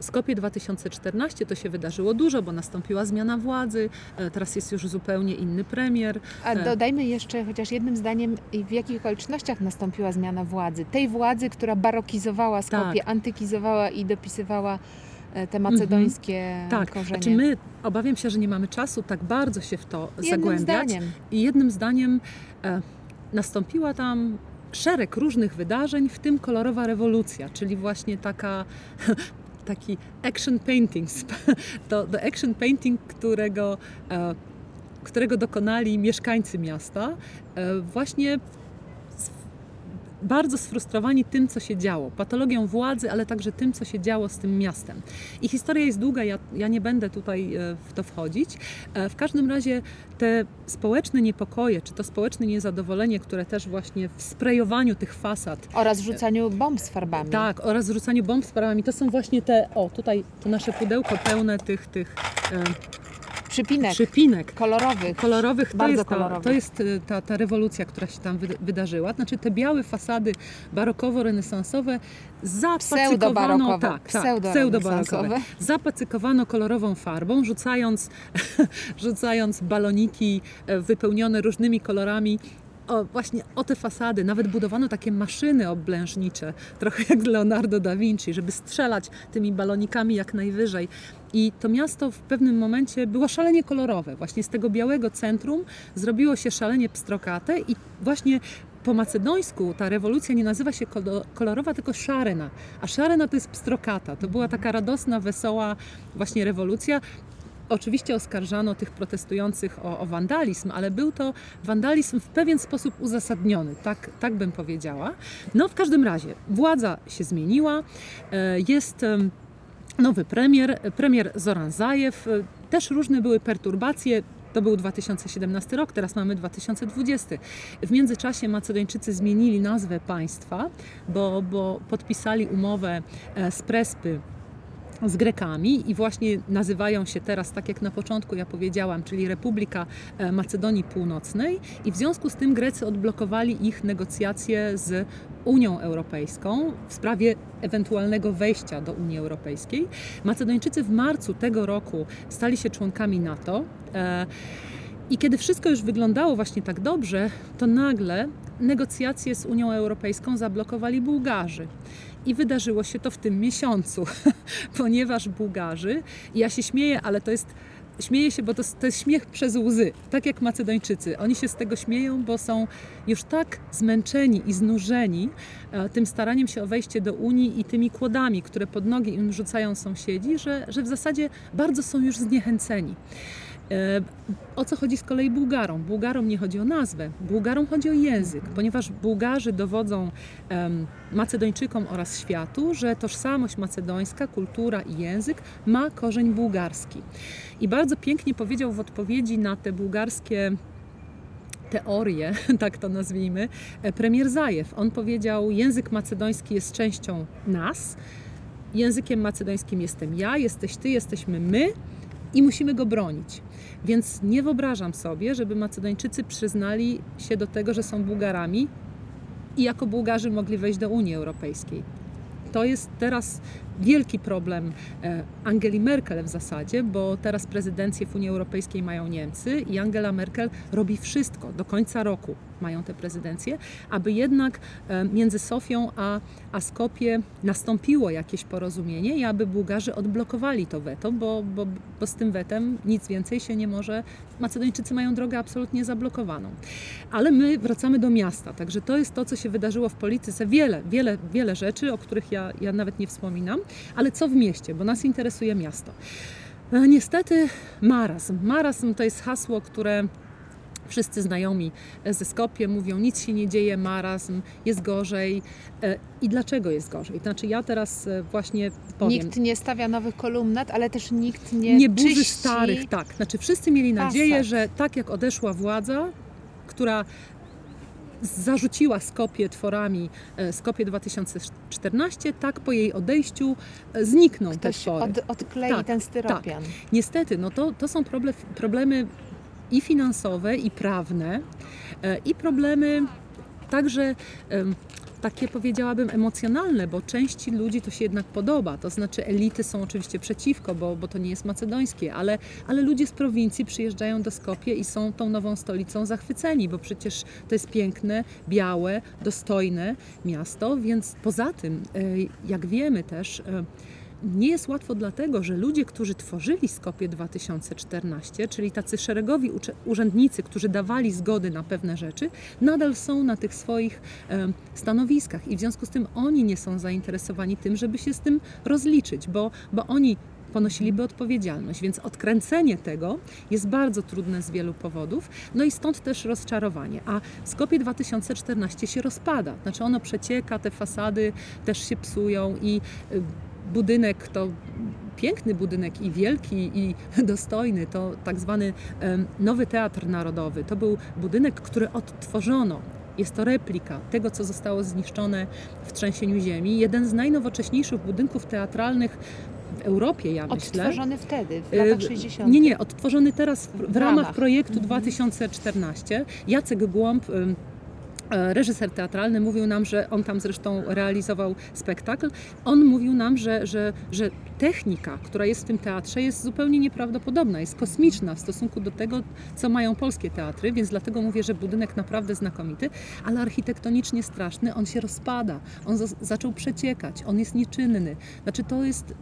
F: Skopie 2014 to się wydarzyło dużo, bo nastąpiła zmiana władzy, e, teraz jest już zupełnie inny premier.
C: A
F: E.
C: dodajmy jeszcze chociaż jednym zdaniem, w jakich okolicznościach nastąpiła zmiana władzy. Tej władzy, która barokizowała Skopie,
F: Tak.
C: antykizowała i dopisywała e, te macedońskie
F: Tak,
C: korzenie.
F: znaczy my, obawiam się, że nie mamy czasu tak bardzo się w to
C: Jednym
F: zagłębiać.
C: zdaniem.
F: I jednym zdaniem e, nastąpiła tam szereg różnych wydarzeń, w tym kolorowa rewolucja, czyli właśnie taka taki action painting, to, to action painting, którego, e, którego dokonali mieszkańcy miasta, e, właśnie bardzo sfrustrowani tym, co się działo, patologią władzy, ale także tym, co się działo z tym miastem. I historia jest długa, ja, ja nie będę tutaj e, w to wchodzić. E, W każdym razie te społeczne niepokoje, czy to społeczne niezadowolenie, które też właśnie w sprayowaniu tych fasad
C: Oraz rzucaniu bomb z farbami.
F: tak, oraz rzucaniu bomb sprawami. To są właśnie te, o tutaj to nasze pudełko pełne tych, tych e,
C: Przypinek
F: przypinek
C: kolorowych.
F: kolorowych. To
C: Bardzo
F: jest, ta,
C: kolorowych.
F: to jest e, ta, ta rewolucja, która się tam wyda- wydarzyła. Znaczy te białe fasady barokowo-renesansowe zapacykowano, tak, tak, pseudo-barokowe. zapacykowano kolorową farbą, rzucając, rzucając baloniki e, wypełnione różnymi kolorami o, właśnie o te fasady. Nawet budowano takie maszyny oblężnicze, trochę jak Leonardo da Vinci, żeby strzelać tymi balonikami jak najwyżej. I to miasto w pewnym momencie było szalenie kolorowe. Właśnie z tego białego centrum zrobiło się szalenie pstrokate i właśnie po macedońsku ta rewolucja nie nazywa się kolo- kolorowa, tylko szarena. A szarena to jest pstrokata. To była taka radosna, wesoła właśnie rewolucja. Oczywiście oskarżano tych protestujących o, o wandalizm, ale był to wandalizm w pewien sposób uzasadniony, tak, tak bym powiedziała. No w każdym razie władza się zmieniła, e, jest nowy premier, premier Zoran Zajew. E, Też różne były perturbacje. To był 2017 rok, teraz mamy 2020. W międzyczasie Macedończycy zmienili nazwę państwa, bo, bo podpisali umowę e, z Prespy z Grekami i właśnie nazywają się teraz, tak jak na początku ja powiedziałam, czyli Republika e, Macedonii Północnej i w związku z tym Grecy odblokowali ich negocjacje z Unią Europejską w sprawie ewentualnego wejścia do Unii Europejskiej. Macedończycy w marcu tego roku stali się członkami NATO. e, I kiedy wszystko już wyglądało właśnie tak dobrze, to nagle negocjacje z Unią Europejską zablokowali Bułgarzy. I wydarzyło się to w tym miesiącu, ponieważ Bułgarzy, ja się śmieję, ale to jest, śmieję się, bo to, to jest śmiech przez łzy, tak jak Macedończycy. Oni się z tego śmieją, bo są już tak zmęczeni i znużeni e, tym staraniem się o wejście do Unii i tymi kłodami, które pod nogi im rzucają sąsiedzi, że, że w zasadzie bardzo są już zniechęceni. E, O co chodzi z kolei Bułgarom? Bułgarom nie chodzi o nazwę, Bułgarom chodzi o język, ponieważ Bułgarzy dowodzą em, Macedończykom oraz światu, że tożsamość macedońska, kultura i język ma korzeń bułgarski. I bardzo pięknie powiedział w odpowiedzi na te bułgarskie teorie, tak to nazwijmy, e, premier Zajew. On powiedział, język macedoński jest częścią nas, językiem macedońskim jestem ja, jesteś ty, jesteśmy my i musimy go bronić. Więc nie wyobrażam sobie, żeby Macedończycy przyznali się do tego, że są Bułgarami i jako Bułgarzy mogli wejść do Unii Europejskiej. To jest teraz wielki problem e, Angeli Merkel w zasadzie, bo teraz prezydencję w Unii Europejskiej mają Niemcy i Angela Merkel robi wszystko do końca roku, mają tę prezydencję, aby jednak e, między Sofią a, a Skopie nastąpiło jakieś porozumienie i aby Bułgarzy odblokowali to weto, bo, bo, bo z tym wetem nic więcej się nie może. Macedończycy mają drogę absolutnie zablokowaną. Ale my wracamy do miasta, także to jest to, co się wydarzyło w polityce. Wiele, wiele, wiele rzeczy, o których ja, ja nawet nie wspominam, ale co w mieście, bo nas interesuje miasto. E, Niestety marazm. Marazm to jest hasło, które wszyscy znajomi ze Skopie mówią, nic się nie dzieje, marazm, jest gorzej. E, I dlaczego jest gorzej? Znaczy ja teraz e, właśnie powiem.
C: Nikt nie stawia nowych kolumnat, ale też nikt nie,
F: nie burzy
C: czyści
F: starych, tak. Znaczy wszyscy mieli nadzieję, że tak jak odeszła władza, która zarzuciła Skopie tworami e, Skopie 2014, tak po jej odejściu e, znikną te
C: Ktoś
F: twory.
C: od, odklei
F: Tak,
C: ten styropian.
F: Niestety, no to, to są proble- problemy i finansowe, i prawne, e, i problemy także takie powiedziałabym emocjonalne, bo części ludzi to się jednak podoba. To znaczy elity są oczywiście przeciwko, bo, bo to nie jest macedońskie, ale, ale ludzie z prowincji przyjeżdżają do Skopie i są tą nową stolicą zachwyceni, bo przecież to jest piękne, białe, dostojne miasto, więc poza tym, e, jak wiemy też, e, nie jest łatwo dlatego, że ludzie, którzy tworzyli Skopie 2014, czyli tacy szeregowi urzędnicy, którzy dawali zgody na pewne rzeczy, nadal są na tych swoich stanowiskach. I w związku z tym oni nie są zainteresowani tym, żeby się z tym rozliczyć, bo, bo oni ponosiliby odpowiedzialność, więc odkręcenie tego jest bardzo trudne z wielu powodów, no i stąd też rozczarowanie. A Skopie 2014 się rozpada, znaczy ono przecieka, te fasady też się psują i y, budynek to piękny budynek i wielki i dostojny, to tak zwany Nowy Teatr Narodowy. To był budynek, który odtworzono. Jest to replika tego, co zostało zniszczone w trzęsieniu ziemi. Jeden z najnowocześniejszych budynków teatralnych w Europie, ja myślę.
C: Odtworzony wtedy, w
F: Y,
C: latach 60.
F: Nie, nie, odtworzony teraz w, w ramach
C: ramach.
F: projektu
C: Mhm.
F: 2014. Jacek Głąb, e, reżyser teatralny, mówił nam, że on tam zresztą realizował spektakl. On mówił nam, że, że, że technika, która jest w tym teatrze, jest zupełnie nieprawdopodobna, jest kosmiczna w stosunku do tego, co mają polskie teatry, więc dlatego mówię, że budynek naprawdę znakomity, ale architektonicznie straszny, on się rozpada, on za- zaczął przeciekać, on jest nieczynny. Znaczy to jest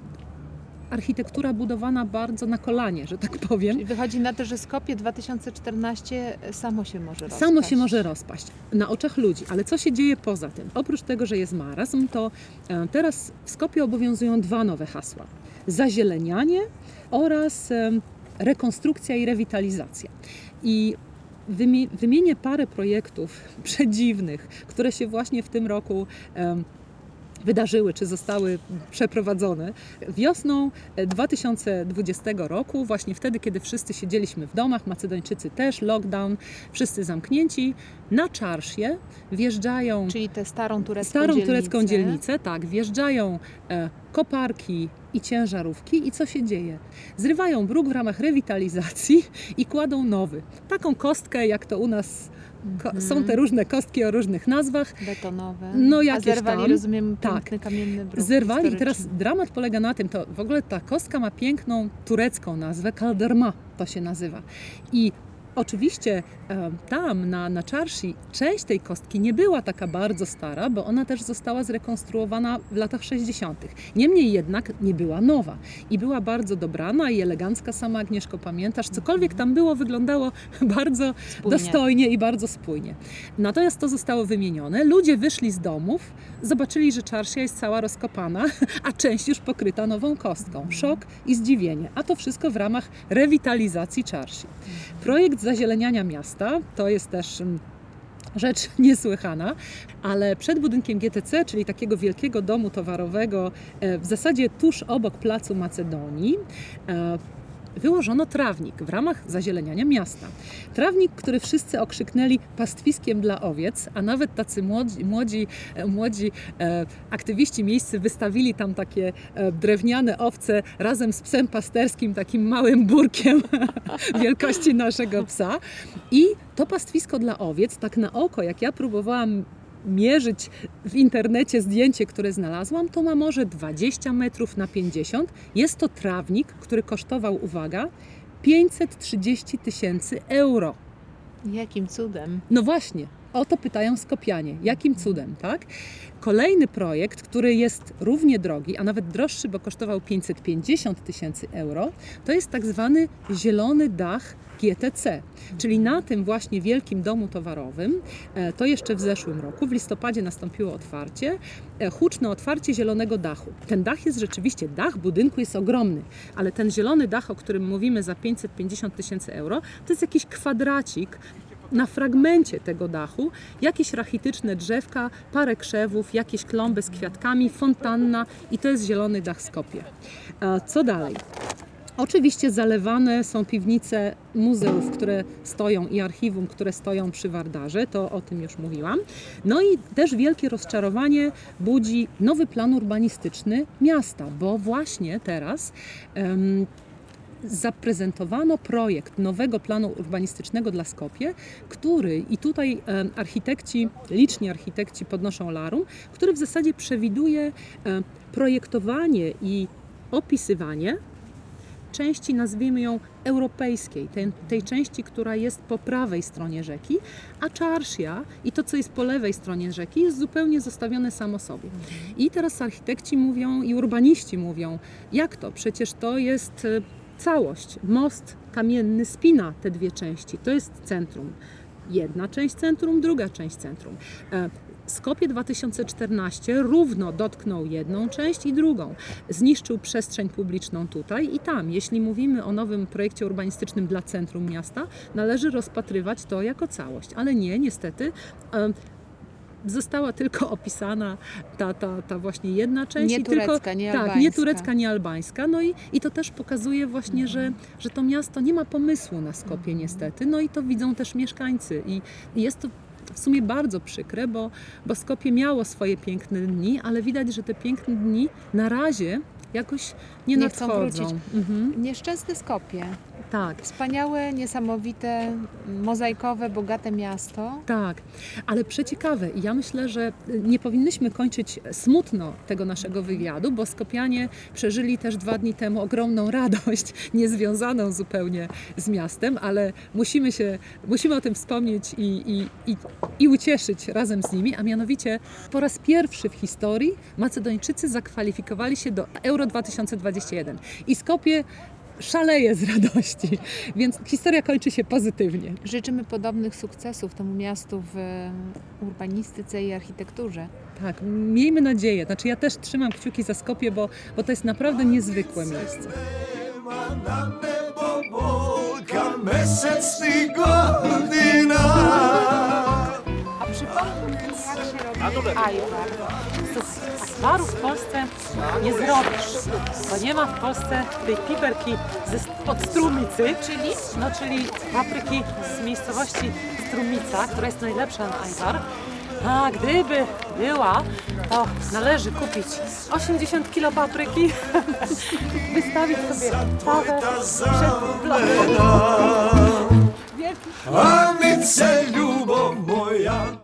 F: architektura budowana bardzo na kolanie, że tak powiem.
C: Czyli wychodzi na to, że Skopie 2014 samo się może rozpaść.
F: Samo się może rozpaść na oczach ludzi, ale co się dzieje poza tym? Oprócz tego, że jest marazm, to e, teraz w Skopie obowiązują dwa nowe hasła. Zazielenianie oraz em, rekonstrukcja i rewitalizacja. I wymie- wymienię parę projektów przedziwnych, które się właśnie w tym roku em, wydarzyły, czy zostały przeprowadzone. Wiosną e, 2020 roku, właśnie wtedy, kiedy wszyscy siedzieliśmy w domach, Macedończycy też, lockdown, wszyscy zamknięci, na czarszie wjeżdżają
C: Czyli tę starą turecką
F: starą
C: dzielnicę.
F: turecką dzielnicę, tak, wjeżdżają e, koparki i ciężarówki i co się dzieje? Zrywają bruk w ramach rewitalizacji i kładą nowy. Taką kostkę, jak to u nas ko-
C: Mhm.
F: są te różne kostki o różnych nazwach,
C: Betonowe.
F: No,
C: A
F: jakieś
C: zerwali,
F: tam.
C: rozumiem,
F: Tak.
C: piękny kamienny bruk
F: Zerwali teraz dramat polega na tym, to w ogóle ta kostka ma piękną turecką nazwę, kalderma to się nazywa. I oczywiście e, tam na, na Czarsi część tej kostki nie była taka bardzo stara, bo ona też została zrekonstruowana w latach 60. Niemniej jednak nie była nowa i była bardzo dobrana i elegancka, sama Agnieszko pamiętasz, cokolwiek tam było wyglądało bardzo
C: Spójnie.
F: dostojnie i bardzo spójnie. Natomiast to zostało wymienione. Ludzie wyszli z domów, zobaczyli, że czarsia jest cała rozkopana, a część już pokryta nową kostką. Szok i zdziwienie. A to wszystko w ramach rewitalizacji czarsi. Projekt zazieleniania miasta. To jest też mm, rzecz niesłychana, ale przed budynkiem GTC, czyli takiego wielkiego domu towarowego, e, w zasadzie tuż obok placu Macedonii, e, wyłożono trawnik w ramach zazieleniania miasta. Trawnik, który wszyscy okrzyknęli pastwiskiem dla owiec, a nawet tacy młodzi, młodzi, e, młodzi e, aktywiści miejscy wystawili tam takie e, drewniane owce razem z psem pasterskim, takim małym burkiem wielkości naszego psa. I to pastwisko dla owiec, tak na oko, jak ja próbowałam mierzyć w internecie zdjęcie, które znalazłam, to ma może 20 metrów na 50. Jest to trawnik, który kosztował, uwaga, 530 tysięcy euro.
C: Jakim cudem.
F: No właśnie, O to pytają Skopianie. Jakim cudem, tak? Kolejny projekt, który jest równie drogi, a nawet droższy, bo kosztował 550 tysięcy euro, to jest tak zwany zielony dach GTC. Czyli na tym właśnie wielkim domu towarowym, e, to jeszcze w zeszłym roku, w listopadzie nastąpiło otwarcie, e, huczne otwarcie zielonego dachu. Ten dach jest rzeczywiście, dach budynku jest ogromny, ale ten zielony dach, o którym mówimy za 550 tysięcy euro, to jest jakiś kwadracik na fragmencie tego dachu jakieś rachityczne drzewka, parę krzewów, jakieś klomby z kwiatkami, fontanna i to jest zielony dach Skopie. A Co dalej? Oczywiście zalewane są piwnice muzeów, które stoją i archiwum, które stoją przy Wardarze, to o tym już mówiłam. No i też wielkie rozczarowanie budzi nowy plan urbanistyczny miasta, bo właśnie teraz em, zaprezentowano projekt nowego planu urbanistycznego dla Skopie, który i tutaj architekci, liczni architekci podnoszą larum, który w zasadzie przewiduje projektowanie i opisywanie części, nazwijmy ją europejskiej, tej, tej części, która jest po prawej stronie rzeki, a Czarszia i to, co jest po lewej stronie rzeki, jest zupełnie zostawione samo sobie. I teraz architekci mówią i urbaniści mówią, jak to? Przecież to jest e, całość. Most kamienny spina te dwie części. To jest centrum. Jedna część centrum, druga część centrum. Skopie 2014 równo dotknął jedną część i drugą. Zniszczył przestrzeń publiczną tutaj i tam. Jeśli mówimy o nowym projekcie urbanistycznym dla centrum miasta, należy rozpatrywać to jako całość. Ale nie, niestety. Została tylko opisana ta, ta, ta właśnie jedna część.
C: Nie
F: i tylko,
C: turecka, nie
F: Tak, nie
C: albańska.
F: turecka, nie albańska. No i, i to też pokazuje właśnie, że, że to miasto nie ma pomysłu na Skopie niestety. No i to widzą też mieszkańcy. I jest to w sumie bardzo przykre, bo, bo Skopie miało swoje piękne dni, ale widać, że te piękne dni na razie jakoś nie,
C: Nie chcą
F: nadchodzą.
C: wrócić.
F: Mhm,
C: Nieszczęsne Skopie.
F: Tak.
C: Wspaniałe, niesamowite, mozaikowe, bogate miasto.
F: Tak, ale przeciekawe. I Ja myślę, że nie powinnyśmy kończyć smutno tego naszego wywiadu, bo Skopianie przeżyli też dwa dni temu ogromną radość, niezwiązaną zupełnie z miastem, ale musimy, się, musimy o tym wspomnieć i, i, i, i ucieszyć razem z nimi, a mianowicie po raz pierwszy w historii Macedończycy zakwalifikowali się do Euro 2021 i Skopie szaleje z radości, więc historia kończy się pozytywnie.
C: Życzymy podobnych sukcesów temu miastu w urbanistyce i architekturze.
F: Tak, miejmy nadzieję. Znaczy ja też trzymam kciuki za Skopie, bo, bo to jest naprawdę niezwykłe miejsce.
C: A przypomnij mi, jak się robi ajvar.
F: Akwaru w Polsce nie zrobisz, bo nie ma w Polsce tej piperki ze, od strumicy, czyli, no, czyli papryki z miejscowości Strumica, która jest najlepsza na ajwar. A gdyby była, to należy kupić 80 kg papryki, wystawić sobie tawę przed blokiem.
D: Anice, ljubav moja